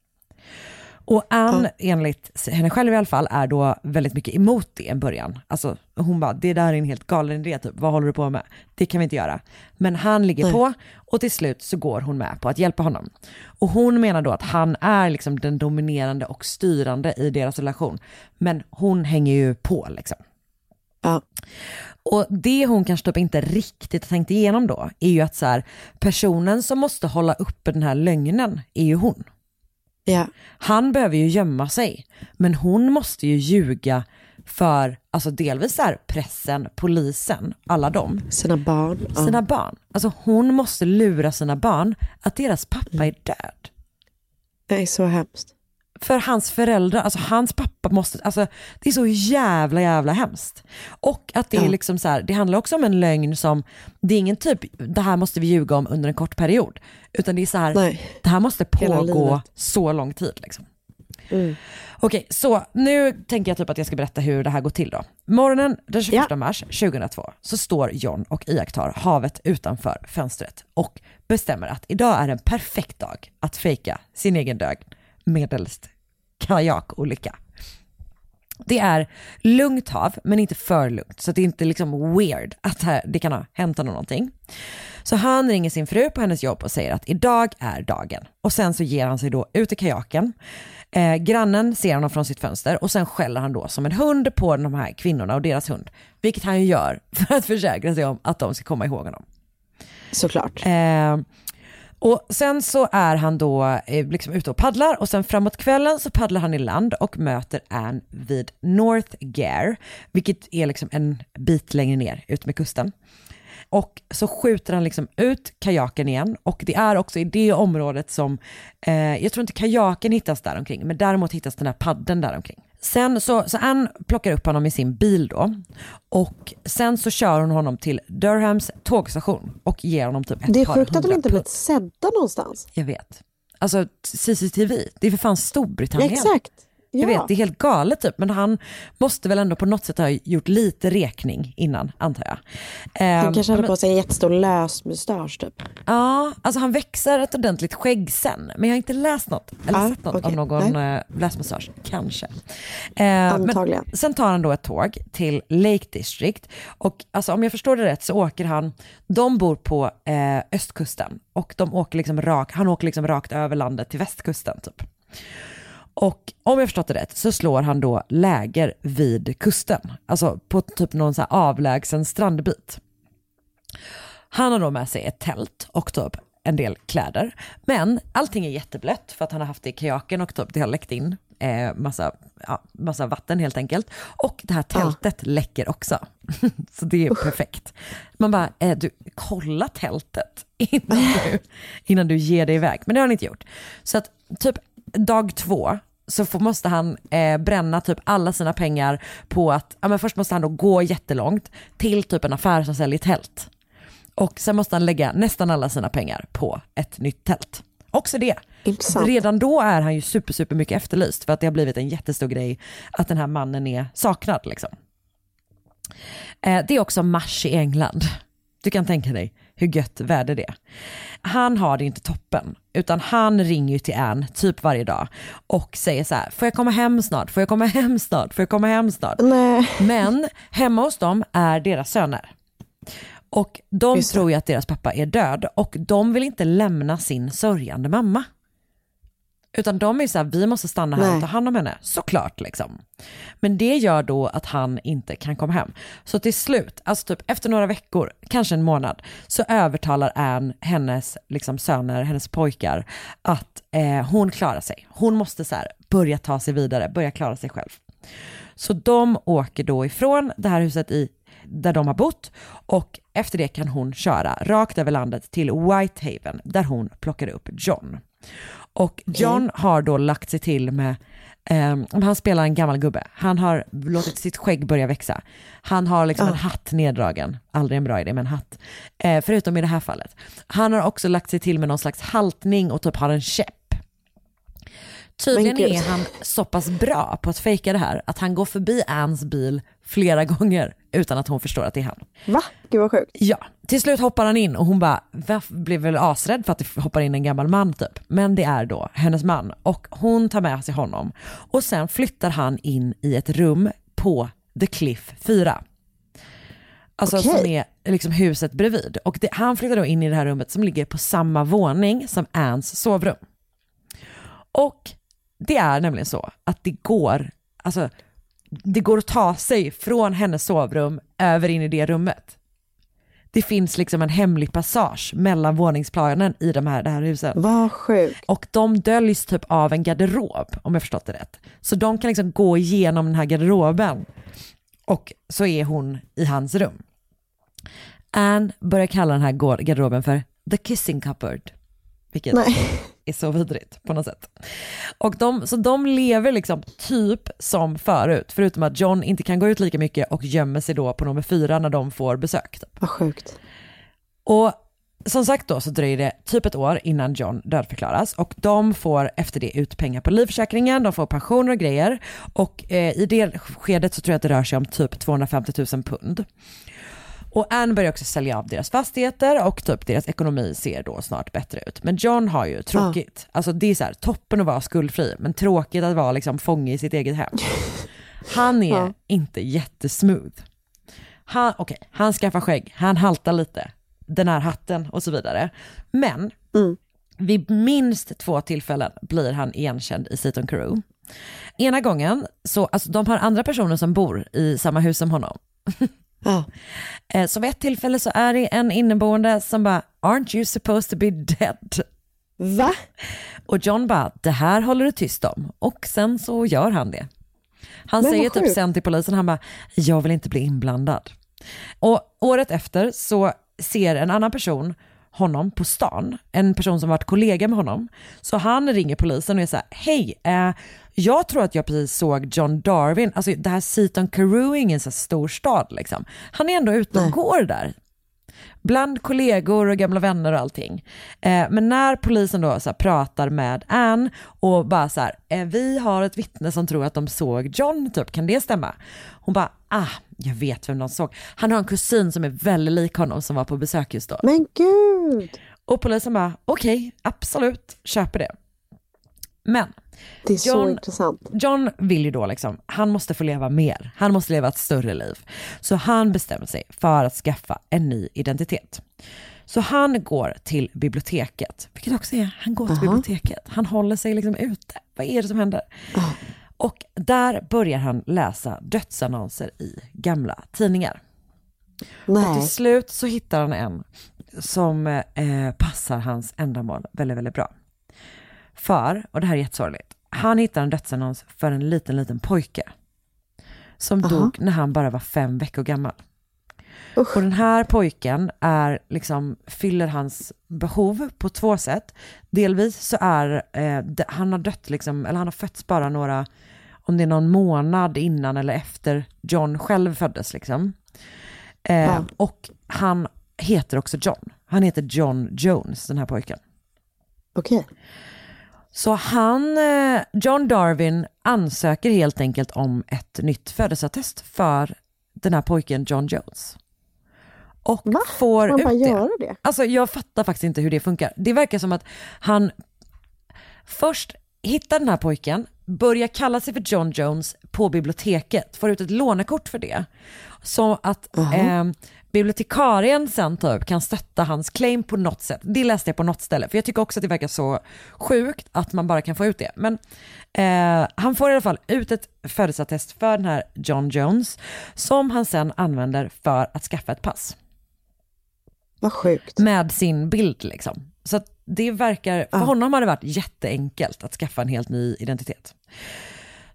Och Ann, enligt henne själv i alla fall, är då väldigt mycket emot det i början. Alltså hon bara, det där är en helt galen idé, typ. vad håller du på med? Det kan vi inte göra. Men han ligger Nej. på och till slut så går hon med på att hjälpa honom. Och hon menar då att han är liksom den dominerande och styrande i deras relation. Men hon hänger ju på liksom. Ja. Och det hon kanske typ inte riktigt har tänkt igenom då är ju att så här, personen som måste hålla uppe den här lögnen är ju hon. Ja. Han behöver ju gömma sig, men hon måste ju ljuga för, alltså delvis här pressen, polisen, alla dem. Sina barn. ja. Sina barn. Alltså hon måste lura sina barn att deras pappa är död. Det är så hemskt. För hans föräldrar, alltså hans pappa måste, alltså det är så jävla jävla hemskt. Och att det är Ja. liksom så här, det handlar också om en lögn som, det är ingen typ, det här måste vi ljuga om under en kort period. Utan det är så här, Nej. det här måste pågå så lång tid liksom. Mm. Okej, så nu tänker jag typ att jag ska berätta hur det här går till då. Morgonen den 21 mars 2002 så står John och iakttar havet utanför fönstret och bestämmer att idag är en perfekt dag att fejka sin egen död medelst kajakolycka. Det är lugnt hav, men inte för lugnt. Så det är inte liksom weird att det kan ha hänt honom någonting. Så han ringer sin fru på hennes jobb och säger att idag är dagen. Och sen så ger han sig då ut i kajaken. Eh, grannen ser honom från sitt fönster och sen skäller han då som en hund på de här kvinnorna och deras hund. Vilket han ju gör för att försäkra sig om att de ska komma ihåg honom. Såklart. Eh, och sen så är han då eh, liksom ute och paddlar och sen framåt kvällen så paddlar han i land och möter Anne vid North Gare, vilket är liksom en bit längre ner ut med kusten. Och så skjuter han liksom ut kajaken igen och det är också i det området som, eh, jag tror inte kajaken hittas där omkring, men däremot hittas den här padden där omkring. Sen så, så Ann plockar upp honom i sin bil då och sen så kör hon honom till Durhams tågstation och ger honom typ ett Det är sjukt att de inte blivit sedda någonstans. jag vet. Alltså CCTV, det är för fan Storbritannien. Exakt. Jag Ja. vet, det är helt galet typ, men han måste väl ändå på något sätt ha gjort lite räkning innan, antar jag. Han Ehm, kanske hade men- på sig en jättestor lös mustasch typ. Ja, alltså han växer ett ordentligt skägg sen, men jag har inte läst något, eller Ja, sett något okej. av någon Nej. eh, läsmassage, kanske. Men Antagligen. sen tar han då ett tåg till Lake District och alltså, om jag förstår det rätt så åker han, de bor på eh, östkusten och de åker liksom rak, han åker liksom rakt över landet till västkusten typ. Och om jag förstått det rätt så slår han då läger vid kusten, alltså på typ någon så avlägsen strandbit. Han har då med sig ett tält och typ en del kläder. Men allting är jätteblött för att han har haft det i kajaken och typ det har läckt in eh, massa, ja, massa vatten helt enkelt. Och det här tältet läcker också. Så det är perfekt. Man bara, eh, du, kolla tältet innan du, innan du ger dig iväg. Men det har han inte gjort. Så att typ dag två så får, måste han eh, bränna typ alla sina pengar på att, ja men först måste han då gå jättelångt till typ en affär som säljer tält. Och sen måste han lägga nästan alla sina pengar på ett nytt tält. Också det. Intressant. Redan då är han ju super, super mycket efterlyst för att det har blivit en jättestor grej att den här mannen är saknad liksom. Eh, det är också mars i England. Du kan tänka dig hur gött väder det är. Han har det inte toppen, utan han ringer ju till Ann typ varje dag och säger så här, får jag komma hem snart, får jag komma hem snart, får jag komma hem snart. Nej. Men hemma hos dem är deras söner. Och de tror ju att deras pappa är död och de vill inte lämna sin sörjande mamma. Utan de är så här, vi måste stanna här och ta hand om henne, såklart liksom. Men det gör då att han inte kan komma hem. Så till slut, alltså typ efter några veckor, kanske en månad, så övertalar Anne hennes liksom, söner, hennes pojkar, att eh, hon klarar sig. Hon måste så här, börja ta sig vidare, börja klara sig själv. Så de åker då ifrån det här huset i, där de har bott och efter det kan hon köra rakt över landet till Whitehaven där hon plockar upp John. Och John har då lagt sig till med, eh, han spelar en gammal gubbe, han har låtit sitt skägg börja växa. Han har liksom en hatt neddragen, aldrig en bra idé med en hatt. Eh, förutom i det här fallet. Han har också lagt sig till med någon slags haltning och typ har en käpp. Tydligen är han så pass bra på att fejka det här att han går förbi Anns bil flera gånger utan att hon förstår att det är han. Va? Gud vad sjukt. Ja, till slut hoppar han in och hon bara blev väl asrädd för att det hoppar in en gammal man typ. Men det är då hennes man och hon tar med sig honom och sen flyttar han in i ett rum på The Cliff 4. Alltså Okej. som är liksom huset bredvid. Och det, han flyttar då in i det här rummet som ligger på samma våning som Anns sovrum. Och det är nämligen så att det går, alltså det går att ta sig från hennes sovrum över in i det rummet. Det finns liksom en hemlig passage mellan våningsplanen i de här, det här husen. Vad sjukt. Och de döljs typ av en garderob, om jag förstått det rätt. Så de kan liksom gå igenom den här garderoben. Och så är hon i hans rum. Anne börjar kalla den här garderoben för the kissing cupboard. Vilket Nej. Är så vidrigt på något sätt. Och de, så de lever liksom typ som förut, förutom att John inte kan gå ut lika mycket och gömmer sig då på nummer fyra när de får besök. Typ. Vad sjukt. Och som sagt då så dröjer det typ ett år innan John dödförklaras och de får efter det ut pengar på livförsäkringen, de får pensioner och grejer och eh, i det skedet så tror jag att det rör sig om typ 250 000 pund. Och Anne börjar också sälja av deras fastigheter och typ deras ekonomi ser då snart bättre ut. Men John har ju tråkigt. Alltså det är så här, toppen att vara skuldfri, men tråkigt att vara liksom fånge i sitt eget hem. Han är Ja. inte jättesmooth. Han, okej, han skaffar skägg, han haltar lite, den här hatten och så vidare. Men vid minst två tillfällen blir han igenkänd i Seaton Crew. Ena gången, så, alltså de har andra personer som bor i samma hus som honom. Ja. Eh, Så vid ett tillfälle så är det en inneboende som bara, aren't you supposed to be dead? Va? Och John bara, det här håller du tyst om. Och sen så gör han det. Han Men säger typ sen till polisen, han bara, jag vill inte bli inblandad. Och året efter så ser en annan person honom på stan, en person som varit kollega med honom. Så han ringer polisen och är så här, hej, eh, jag tror att jag precis såg John Darwin, alltså det här Seaton Carew är ingen så stor stad liksom. Han är ändå ute och går där. Bland kollegor och gamla vänner och allting. Eh, men när polisen då så pratar med Anne och bara så här, eh, vi har ett vittne som tror att de såg John, typ, kan det stämma? Hon bara, ah, jag vet vem de såg. Han har en kusin som är väldigt lik honom som var på besök just då. Men gud. Och polisen bara, okej, absolut, köper det. Men Det är så John- intressant. John vill ju då liksom, han måste få leva mer, han måste leva ett större liv. Så han bestämmer sig för att skaffa en ny identitet. Så han går till biblioteket, vilket också är, han går till Aha. biblioteket, han håller sig liksom ute. Vad är det som händer? Och där börjar han läsa dödsannonser i gamla tidningar. Och Nej. till slut så hittar han en som eh, passar hans ändamål väldigt, väldigt bra. För, och det här är jättesorgligt, han hittar en dödsannons för en liten, liten pojke. Som Aha. dog när han bara var fem veckor gammal. Och den här pojken är liksom, fyller hans behov på två sätt. Delvis så är, eh, han har dött liksom, eller han har fötts bara några, om det är någon månad innan eller efter John själv föddes liksom. Eh, Ja. Och han heter också John. Han heter John Jones, den här pojken. Okej. Så han, eh, John Darwin ansöker helt enkelt om ett nytt födelseattest för den här pojken John Jones. Och får Kan man ut bara det. göra det? Alltså jag fattar faktiskt inte hur det funkar. Det verkar som att han först hittar den här pojken, börjar kalla sig för John Jones på biblioteket, får ut ett lånekort för det. Så att eh, bibliotekarien sen typ kan stötta hans claim på något sätt. Det läste jag på något ställe, för jag tycker också att det verkar så sjukt att man bara kan få ut det. Men eh, han får i alla fall ut ett födelseattest för den här John Jones, som han sen använder för att skaffa ett pass. Vad sjukt. Med sin bild liksom. Så det verkar, för honom har det varit jätteenkelt att skaffa en helt ny identitet.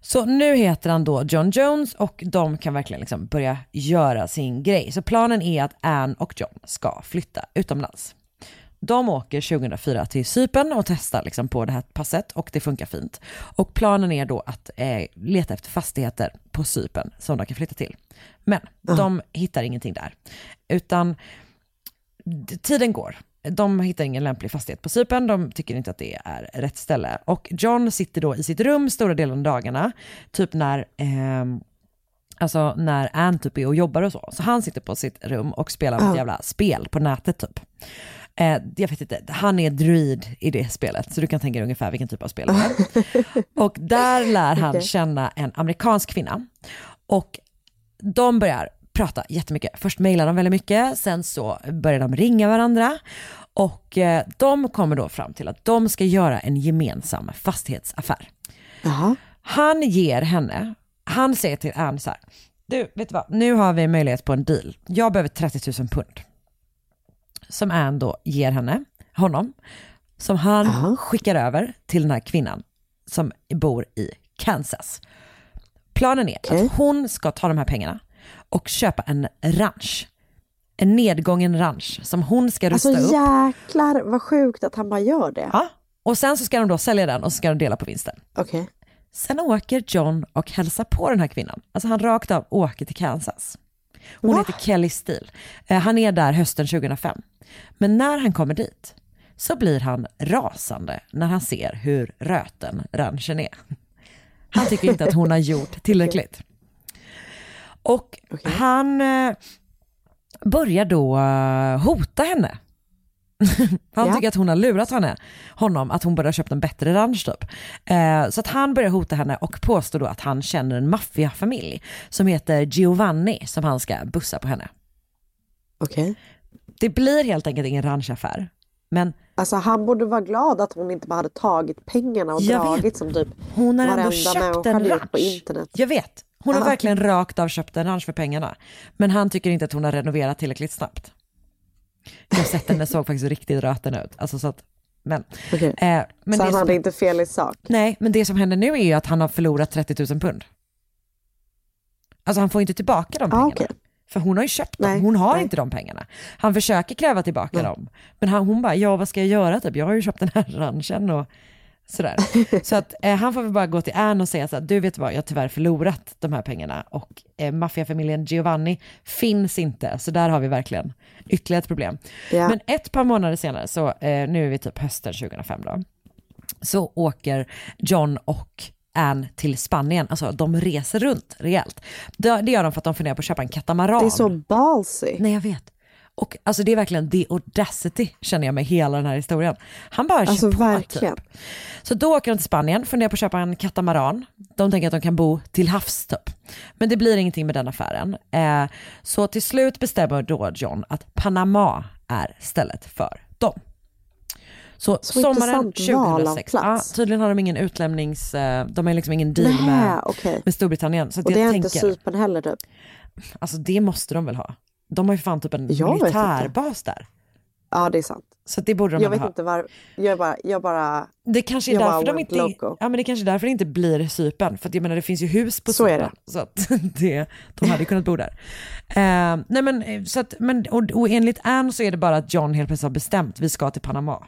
Så nu heter han då John Jones och de kan verkligen liksom börja göra sin grej. Så planen är att Anne och John ska flytta utomlands. De åker 2004 till Cypern och testar liksom på det här passet och det funkar fint. Och planen är då att eh, leta efter fastigheter på Cypern som de kan flytta till. Men de hittar ingenting där. Utan tiden går. De hittar ingen lämplig fastighet på Cypern, de tycker inte att det är rätt ställe. Och John sitter då i sitt rum stora delen av dagarna, typ när, ehm, alltså när Ann typ är och jobbar och så. Så han sitter på sitt rum och spelar ett Ja. jävla spel på nätet typ. Eh, jag vet inte, han är druid i det spelet, så du kan tänka dig ungefär vilken typ av spel det är. Och där lär han känna en amerikansk kvinna. Och de börjar prata jättemycket. Först mejlar de väldigt mycket, sen så börjar de ringa varandra. Och eh, de kommer då fram till att de ska göra en gemensam fastighetsaffär. Han ger henne, han säger till Anne så här, du vet du vad, nu har vi möjlighet på en deal. Jag behöver 30 000 pund. Som Anne då ger henne, honom, som han skickar över till den här kvinnan som bor i Kansas. Planen är att hon ska ta de här pengarna och köpa en ranch. En nedgången ranch som hon ska rusta Alltså upp. jäklar vad sjukt att han bara gör det. Ja, och sen så ska de då sälja den och så ska de dela på vinsten. Okej. Sen åker John och hälsar på den här kvinnan. Alltså han rakt av åker till Kansas. Hon heter Kelly Steele. Eh, Han är där hösten 2005. Men när han kommer dit så blir han rasande när han ser hur röten ranchen är. Han tycker inte att hon har gjort tillräckligt. Och han eh, börjar då eh, hota henne. Han Ja. tycker att hon har lurat henne, honom, att hon borde ha köpt en bättre ranch typ. Eh, så att han börjar hota henne och påstår då att han känner en maffiafamilj som heter Giovanni som han ska bussa på henne. Okej. Det blir helt enkelt ingen ranchaffär. Men Alltså han borde vara glad att hon inte bara hade tagit pengarna och dragit vet. som typ hon har ändå köpt en på internet. Jag vet, hon har verkligen rakt av köpt en ranch för pengarna. Men han tycker inte att hon har renoverat tillräckligt snabbt. Jag har sett henne, såg faktiskt riktigt röten ut. Alltså så att, men, Okej. eh, men så det han som- hade inte fel i sak. Nej, men det som händer nu är ju att han har förlorat 30 000 pund. Alltså han får inte tillbaka de Ah, pengarna. okej. För hon har ju köpt dem, Nej, hon har nej. inte de pengarna. Han försöker kräva tillbaka Nej. dem. Men han, hon bara, ja vad ska jag göra typ? Jag har ju köpt den här ranchen och sådär. så att eh, han får väl bara gå till Anne och säga så här, du vet vad, jag har tyvärr förlorat de här pengarna och eh, maffiafamiljen Giovanni finns inte. Så där har vi verkligen ytterligare ett problem. Ja. Men ett par månader senare, så eh, nu är vi typ hösten 2005 då, så åker John och Anne till Spanien. Alltså de reser runt rejält. Det, det gör de för att de funderar på att köpa en katamaran. Det är så ballsy. Nej jag vet. Och alltså det är verkligen the audacity känner jag med hela den här historien. Han bara Alltså på verkligen. typ. Så då åker de till Spanien, funderar på att köpa en katamaran. De tänker att de kan bo till havs typ. Men det blir ingenting med den affären. Eh, så till slut bestämmer då John att Panama är stället för dem. Så, Så sommaren intressant val av 2006, ja, tydligen har de ingen utlämnings, eh, de har liksom ingen deal Nej, med, okej. med Storbritannien. Så Och det är tänker, inte Cypern heller typ. alltså det måste de väl ha. De har ju fan typ en Jag militärbas där. Ja det är sant. Så det borde de Jag vet ha. inte var, jag bara, jag bara, Det kanske är därför de inte, loco. ja men det kanske är därför det inte blir Cypern. För att jag menar det finns ju hus på Så är Cypern. Så att det, de hade ju kunnat bo där. Eh, nej men, eh, så att, men och, och enligt Anne så är det bara att John helt plötsligt har bestämt, vi ska till Panama.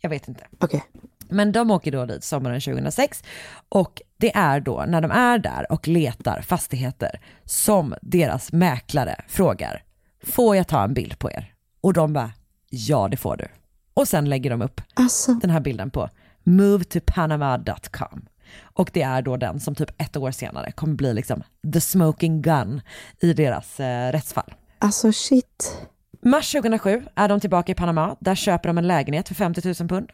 Jag vet inte. Okej. Men de åker då dit sommaren 2006 och det är då när de är där och letar fastigheter som deras mäklare frågar, får jag ta en bild på er? Och de bara, ja det får du. Och sen lägger de upp Alltså. den här bilden på movetopanama.com. Och det är då den som typ ett år senare kommer bli liksom the smoking gun i deras eh, rättsfall. alltså shit. Mars 2007 är de tillbaka i Panama. Där köper de en lägenhet för 50 000 pund.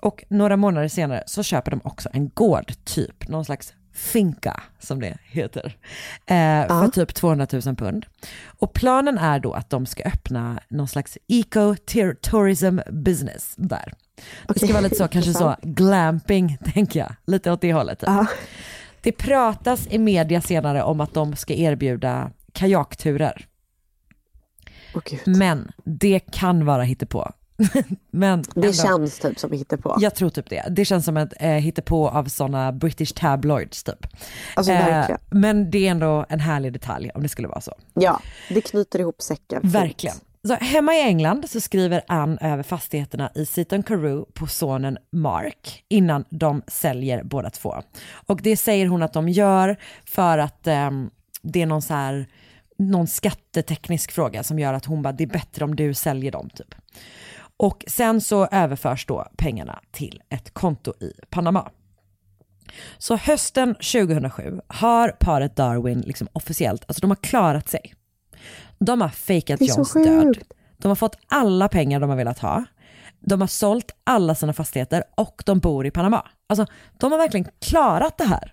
Och några månader senare så köper de också en gård, typ någon slags finka som det heter, eh, för typ 200 000 pund. Och planen är då att de ska öppna någon slags eco-tourism business där. Det ska vara lite så, kanske så glamping tänker jag, lite åt det hållet. Typ. Det pratas i media senare om att de ska erbjuda kajakturer. Men det kan vara hittepå. Men Det ändå. känns typ som hittepå. Jag tror typ det. Det känns som ett eh, hittepå av sådana British tabloids typ. Alltså, verkligen. men det är ändå en härlig detalj om det skulle vara så. Ja, det knyter ihop säcken. fint. Verkligen. Så hemma i England så skriver Anne över fastigheterna i Seaton Carew på sonen Mark innan de säljer båda två. Och det säger hon att de gör för att ehm, det är någon så här någon skatteteknisk fråga som gör att hon bara, det är bättre om du säljer dem typ. Och sen så överförs då pengarna till ett konto i Panama. Så hösten 2007 har paret Darwin liksom officiellt, alltså de har klarat sig. De har fejkat Johns död. De har fått alla pengar de har velat ha. De har sålt alla sina fastigheter och de bor i Panama. Alltså de har verkligen klarat det här.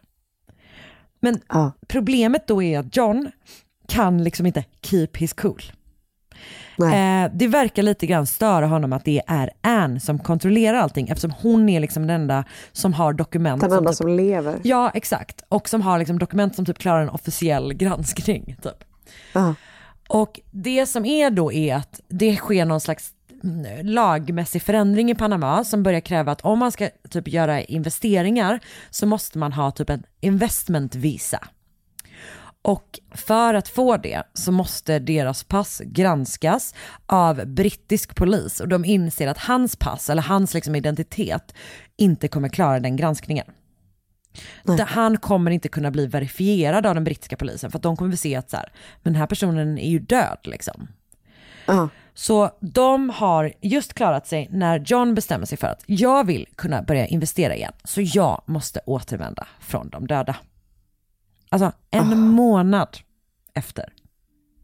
Men problemet då är att John kan liksom inte keep his cool. Eh, det verkar lite grann störa honom att det är Anne som kontrollerar allting eftersom hon är liksom den enda som har dokument. Den enda typ, som lever. Ja, exakt. Och som har liksom dokument som typ klarar en officiell granskning. Typ. Och det som är då är att det sker någon slags mm, lagmässig förändring i Panama som börjar kräva att om man ska typ göra investeringar så måste man ha typ en investment visa. Och för att få det så måste deras pass granskas av brittisk polis och de inser att hans pass eller hans liksom identitet inte kommer klara den granskningen. Där han kommer inte kunna bli verifierad av den brittiska polisen för att de kommer se att så här, men den här personen är ju död liksom. Så de har just klarat sig när John bestämmer sig för att jag vill kunna börja investera igen så jag måste återvända från de döda. Alltså en månad efter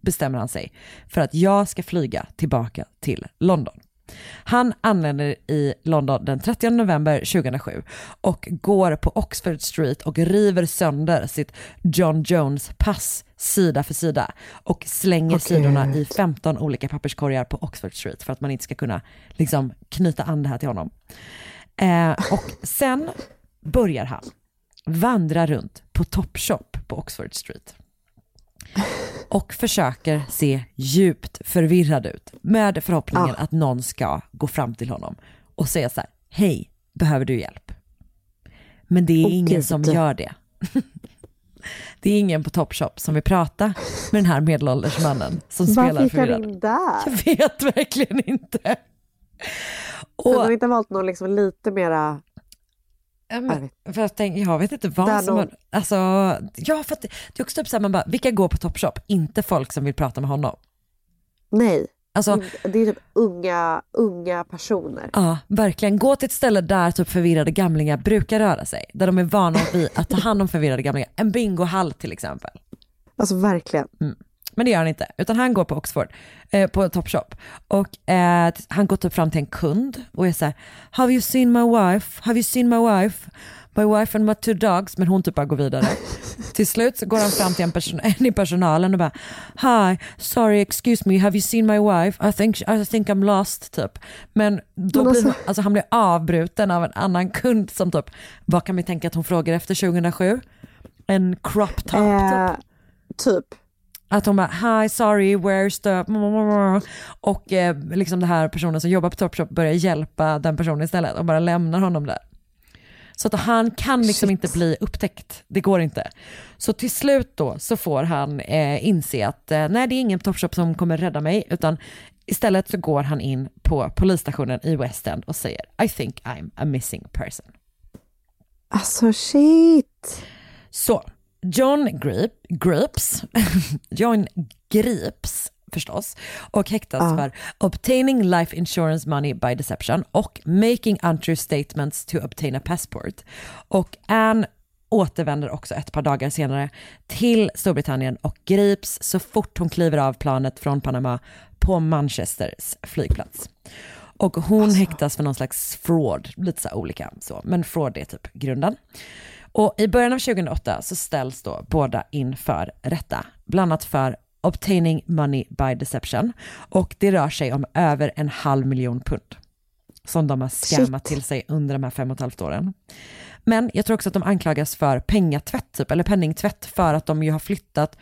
bestämmer han sig för att jag ska flyga tillbaka till London. Han anländer i London den 30 november 2007 och går på Oxford Street och river sönder sitt John Jones pass sida för sida och slänger Åh, sidorna i 15 olika papperskorgar på Oxford Street för att man inte ska kunna liksom knyta an det här till honom. Eh, och sen börjar han vandra runt på Topshop på Oxford Street och försöker se djupt förvirrad ut med förhoppningen att någon ska gå fram till honom och säga så här, hej, behöver du hjälp? Men det är Åh, ingen Gud. som gör det. det är ingen på Topshop som vill prata med den här medelålders mannen som spelar Varför gick han förvirrad. in där? Jag vet verkligen inte. Och... De har inte valt någon liksom lite mera... Ja, men, för jag, tänk, jag vet inte vad Där som... någon- Har, alltså, ja, för att det, är också typ så här, man bara, vilka går på Topshop? Inte folk som vill prata med honom. Nej. Alltså- det är typ unga, unga personer. Ja, verkligen. Gå till ett ställe där typ förvirrade gamlingar brukar röra sig. Där de är vana vid att ta hand om förvirrade gamlingar. En bingohall till exempel. Alltså verkligen. Mm. Men det gör han inte, utan han går på Oxford, eh, på Topshop. Och eh, han går typ fram till en kund och är så här, Have you seen my wife? Have you seen my wife? My wife and my two dogs. Men hon typ bara går vidare. till slut så går han fram till en, person, en i personalen och bara, Hi, sorry, excuse me, have you seen my wife? I think, I think I'm lost, typ. Men då Men blir alltså- hon, alltså han blir avbruten av en annan kund som typ, vad kan vi tänka att hon frågar efter 2007? En crop top typ. Eh, typ. Att hon bara, hi sorry, where's the... Och eh, liksom den här personen som jobbar på Topshop börjar hjälpa den personen istället och bara lämnar honom där. Så att han kan liksom inte bli upptäckt, det går inte. Så till slut då så får han eh, inse att eh, nej det är ingen Topshop som kommer rädda mig utan istället så går han in på polisstationen i West End och säger I think I'm a missing person. Alltså shit. Så, John Grip, Grips, John grips förstås och häktas Ja. för obtaining life insurance money by deception och making untrue statements to obtain a passport. Och Anne återvänder också ett par dagar senare till Storbritannien och grips så fort hon kliver av planet från Panama på Manchesters flygplats. Och hon häktas för någon slags fraud, lite så olika så, men fraud är typ grunden. Och i början av 2008 så ställs då båda inför rätta, bland annat för obtaining money by deception och det rör sig om över en halv miljon pund som de har scammat till sig under de här fem och ett halvt åren. Men jag tror också att de anklagas för pengatvätt, typ, eller penningtvätt, för att de ju har flyttat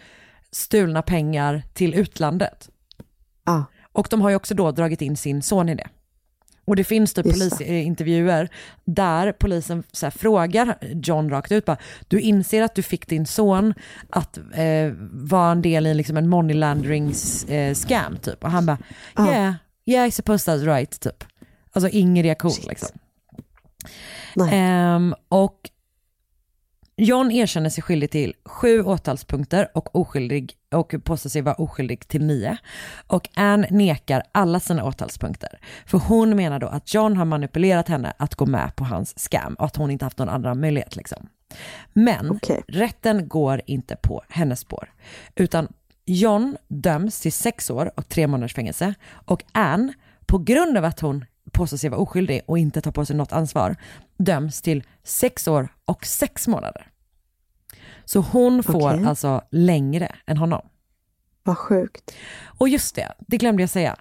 stulna pengar till utlandet. Ah. Och de har ju också då dragit in sin son i det. Och det finns typ Just polisintervjuer där polisen så här frågar John rakt ut bara, du inser att du fick din son att eh, vara en del i liksom en money laundering eh, scam typ. Och han bara, Ah. yeah, yeah I suppose that's right typ. Alltså ingen reaktion liksom. Ehm, och John erkänner sig skyldig till sju åtalspunkter och, oskyldig, och påstår sig vara oskyldig till nio. Och Anne nekar alla sina åtalspunkter. För hon menar då att John har manipulerat henne att gå med på hans scam och att hon inte haft någon annan möjlighet. Liksom. Men rätten går inte på hennes spår. Utan John döms till sex år och tre månaders fängelse. Och Anne, på grund av att hon påstår sig vara oskyldig och inte tar på sig något ansvar, döms till sex år och sex månader. Så hon får Okej. alltså längre än honom. Vad sjukt. Och just det, det glömde jag säga.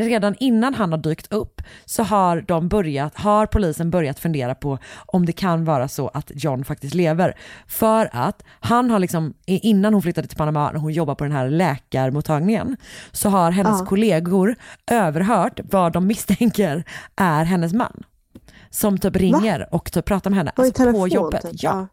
Redan innan han har dykt upp så har, de börjat, har polisen börjat fundera på om det kan vara så att John faktiskt lever. För att han har liksom, innan hon flyttade till Panama, när hon jobbar på den här läkarmottagningen, så har hennes Ja. kollegor överhört vad de misstänker är hennes man. Som typ ringer och typ pratar med henne alltså på jobbet. typ? Ja.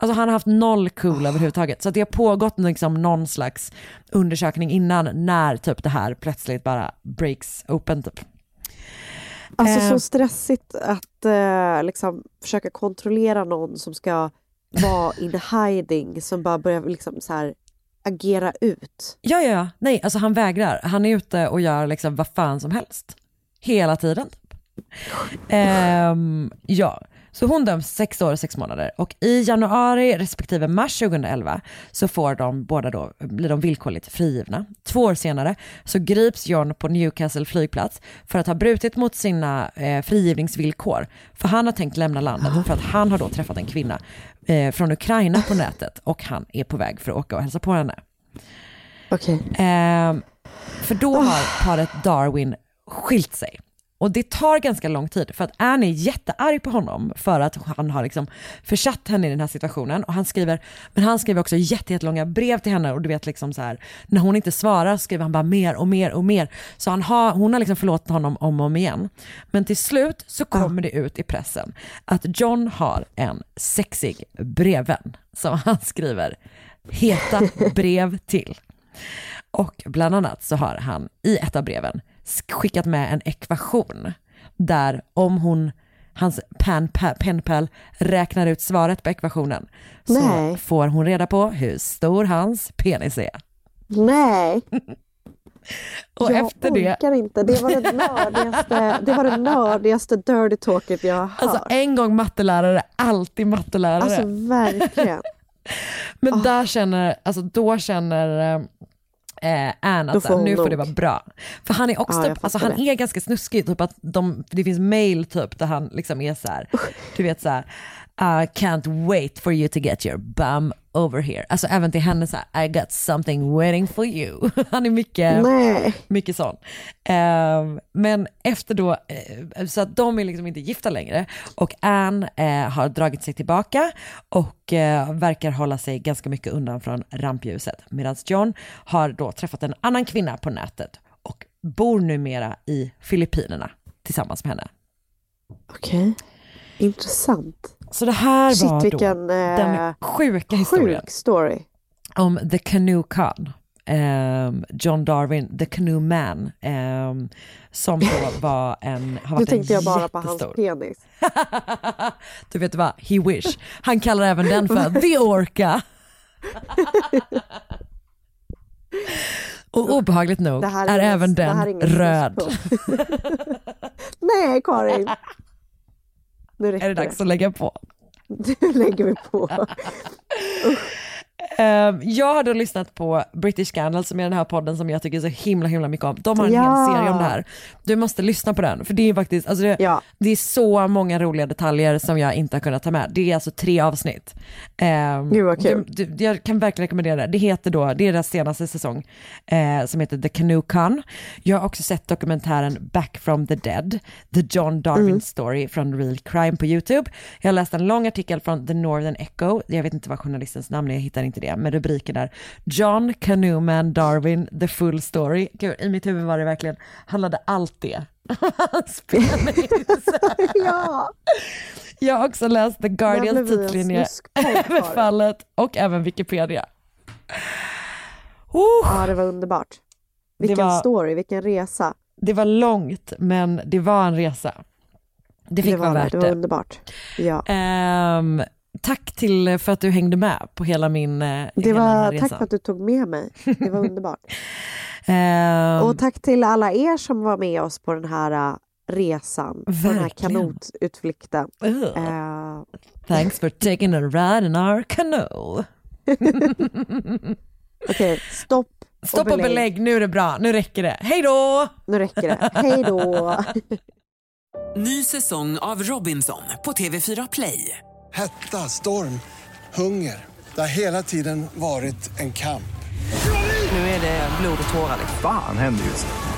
Alltså han har haft noll cool överhuvudtaget. Så att det har pågått liksom någon slags undersökning innan när typ det här plötsligt bara breaks open typ. Alltså Eh. så stressigt att eh, liksom försöka kontrollera någon som ska vara in hiding, som bara börjar liksom så här agera ut. Ja, ja, ja. Nej, alltså han vägrar. Han är ute och gör liksom vad fan som helst. Hela tiden. Typ. Ehm, ja, så hon döms sex år och sex månader och i januari respektive mars 2011 så får de båda då, blir de villkorligt frigivna. Två år senare så grips John på Newcastle flygplats för att ha brutit mot sina eh, frigivningsvillkor. För han har tänkt lämna landet för att han har då träffat en kvinna eh, från Ukraina på nätet och han är på väg för att åka och hälsa på henne. Okej. Ehm, för då har paret Darwin skilt sig. Och det tar ganska lång tid för att Anne är jättearg på honom för att han har liksom försatt henne i den här situationen. Och han skriver, men han skriver också jätte- jättelånga brev till henne och du vet liksom så här, när hon inte svarar skriver han bara mer och mer och mer. Så han har, hon har liksom förlåtit honom om och om igen. Men till slut så kommer det ut i pressen att John har en sexig brevvän som han skriver heta brev till. Och bland annat så har han i ett av breven skickat med en ekvation där om hon, hans pen, pa- penpal räknar ut svaret på ekvationen så Nej. får hon reda på hur stor hans penis är. Nej. Och jag efter det- orkar inte. Det var det nördigaste, det var det nördigaste dirty talket jag har hört. Alltså en gång mattelärare, alltid mattelärare. Alltså verkligen. Men där känner, alltså då känner eh, Anne Då att så nu får det vara bra. För han är också, Ja, typ, alltså han det. är ganska snuskig, typ att de, det finns mail typ där han liksom är så här, du vet så här, I can't wait for you to get your bum over here. Alltså även till henne så här, I got something waiting for you. Han är mycket, Nej. mycket sån. Ehm, men efter då, eh, så att de är liksom inte gifta längre och Anne eh, har dragit sig tillbaka och eh, verkar hålla sig ganska mycket undan från rampljuset. Medan John har då träffat en annan kvinna på nätet och bor numera i Filippinerna tillsammans med henne. Okej. Intressant. Så det här Shit, var vilken, då eh, den sjuka historien Sjuk story. om The Canoe Khan. ehm, John Darwin, The Canoe Man, ehm, som då var en, har Nu varit en tänkte jag bara på hans jättestor. penis. Du vet vad, he wish. Han kallar även den för The Orca. Och obehagligt nog Det här är, är även är den röd. Nej, Karin. Nu räcker Är det dags att lägga på? Nu lägger vi på. Ehm, jag har då lyssnat på British Scandal som är den här podden som jag tycker så himla himla mycket om. De har en Ja. hel serie om det här. Du måste lyssna på den för det är faktiskt, alltså det, det är så många roliga detaljer som jag inte har kunnat ta med. Det är alltså tre avsnitt. Um, Gud, vad kul. Du, du, jag kan verkligen rekommendera det. Det heter då, det är deras senaste säsong eh, som heter The Canoe Con. Jag har också sett dokumentären Back from the Dead, The John Darwin Mm. Story från Real Crime på YouTube. Jag har läst en lång artikel från The Northern Echo, jag vet inte vad journalistens namn är, jag hittar inte det, med rubriken där John Canoeman Darwin, The Full Story. Gud, i mitt huvud var det verkligen, handlade allt det. Hans penis. ja. Jag har också läst The Guardians blev vi en tidslinje snuskpodd över för. fallet och även Wikipedia. Ja, det var underbart. Vilken var- story, vilken resa. Det var långt men det var en resa. Det fick det vara var, värt det. var underbart. Ja. Ehm, tack till för att du hängde med på hela min eh, Det hela var, resan. tack för att du tog med mig. Det var underbart. Ehm, Och tack till alla er som var med oss på den här äh, resan. På den här Verkligen. kanotutflykten. Eh, Thanks for taking a ride in our canoe. Okej, stopp. Stopp och belägg, nu är det bra, nu räcker det. Hej då! Nu räcker det. Hej då! Ny säsong av Robinson på TV4 Play. Hetta, storm, hunger. Det har hela tiden varit en kamp. Nu är det blod och tårar. liksom. Fan händer just nu.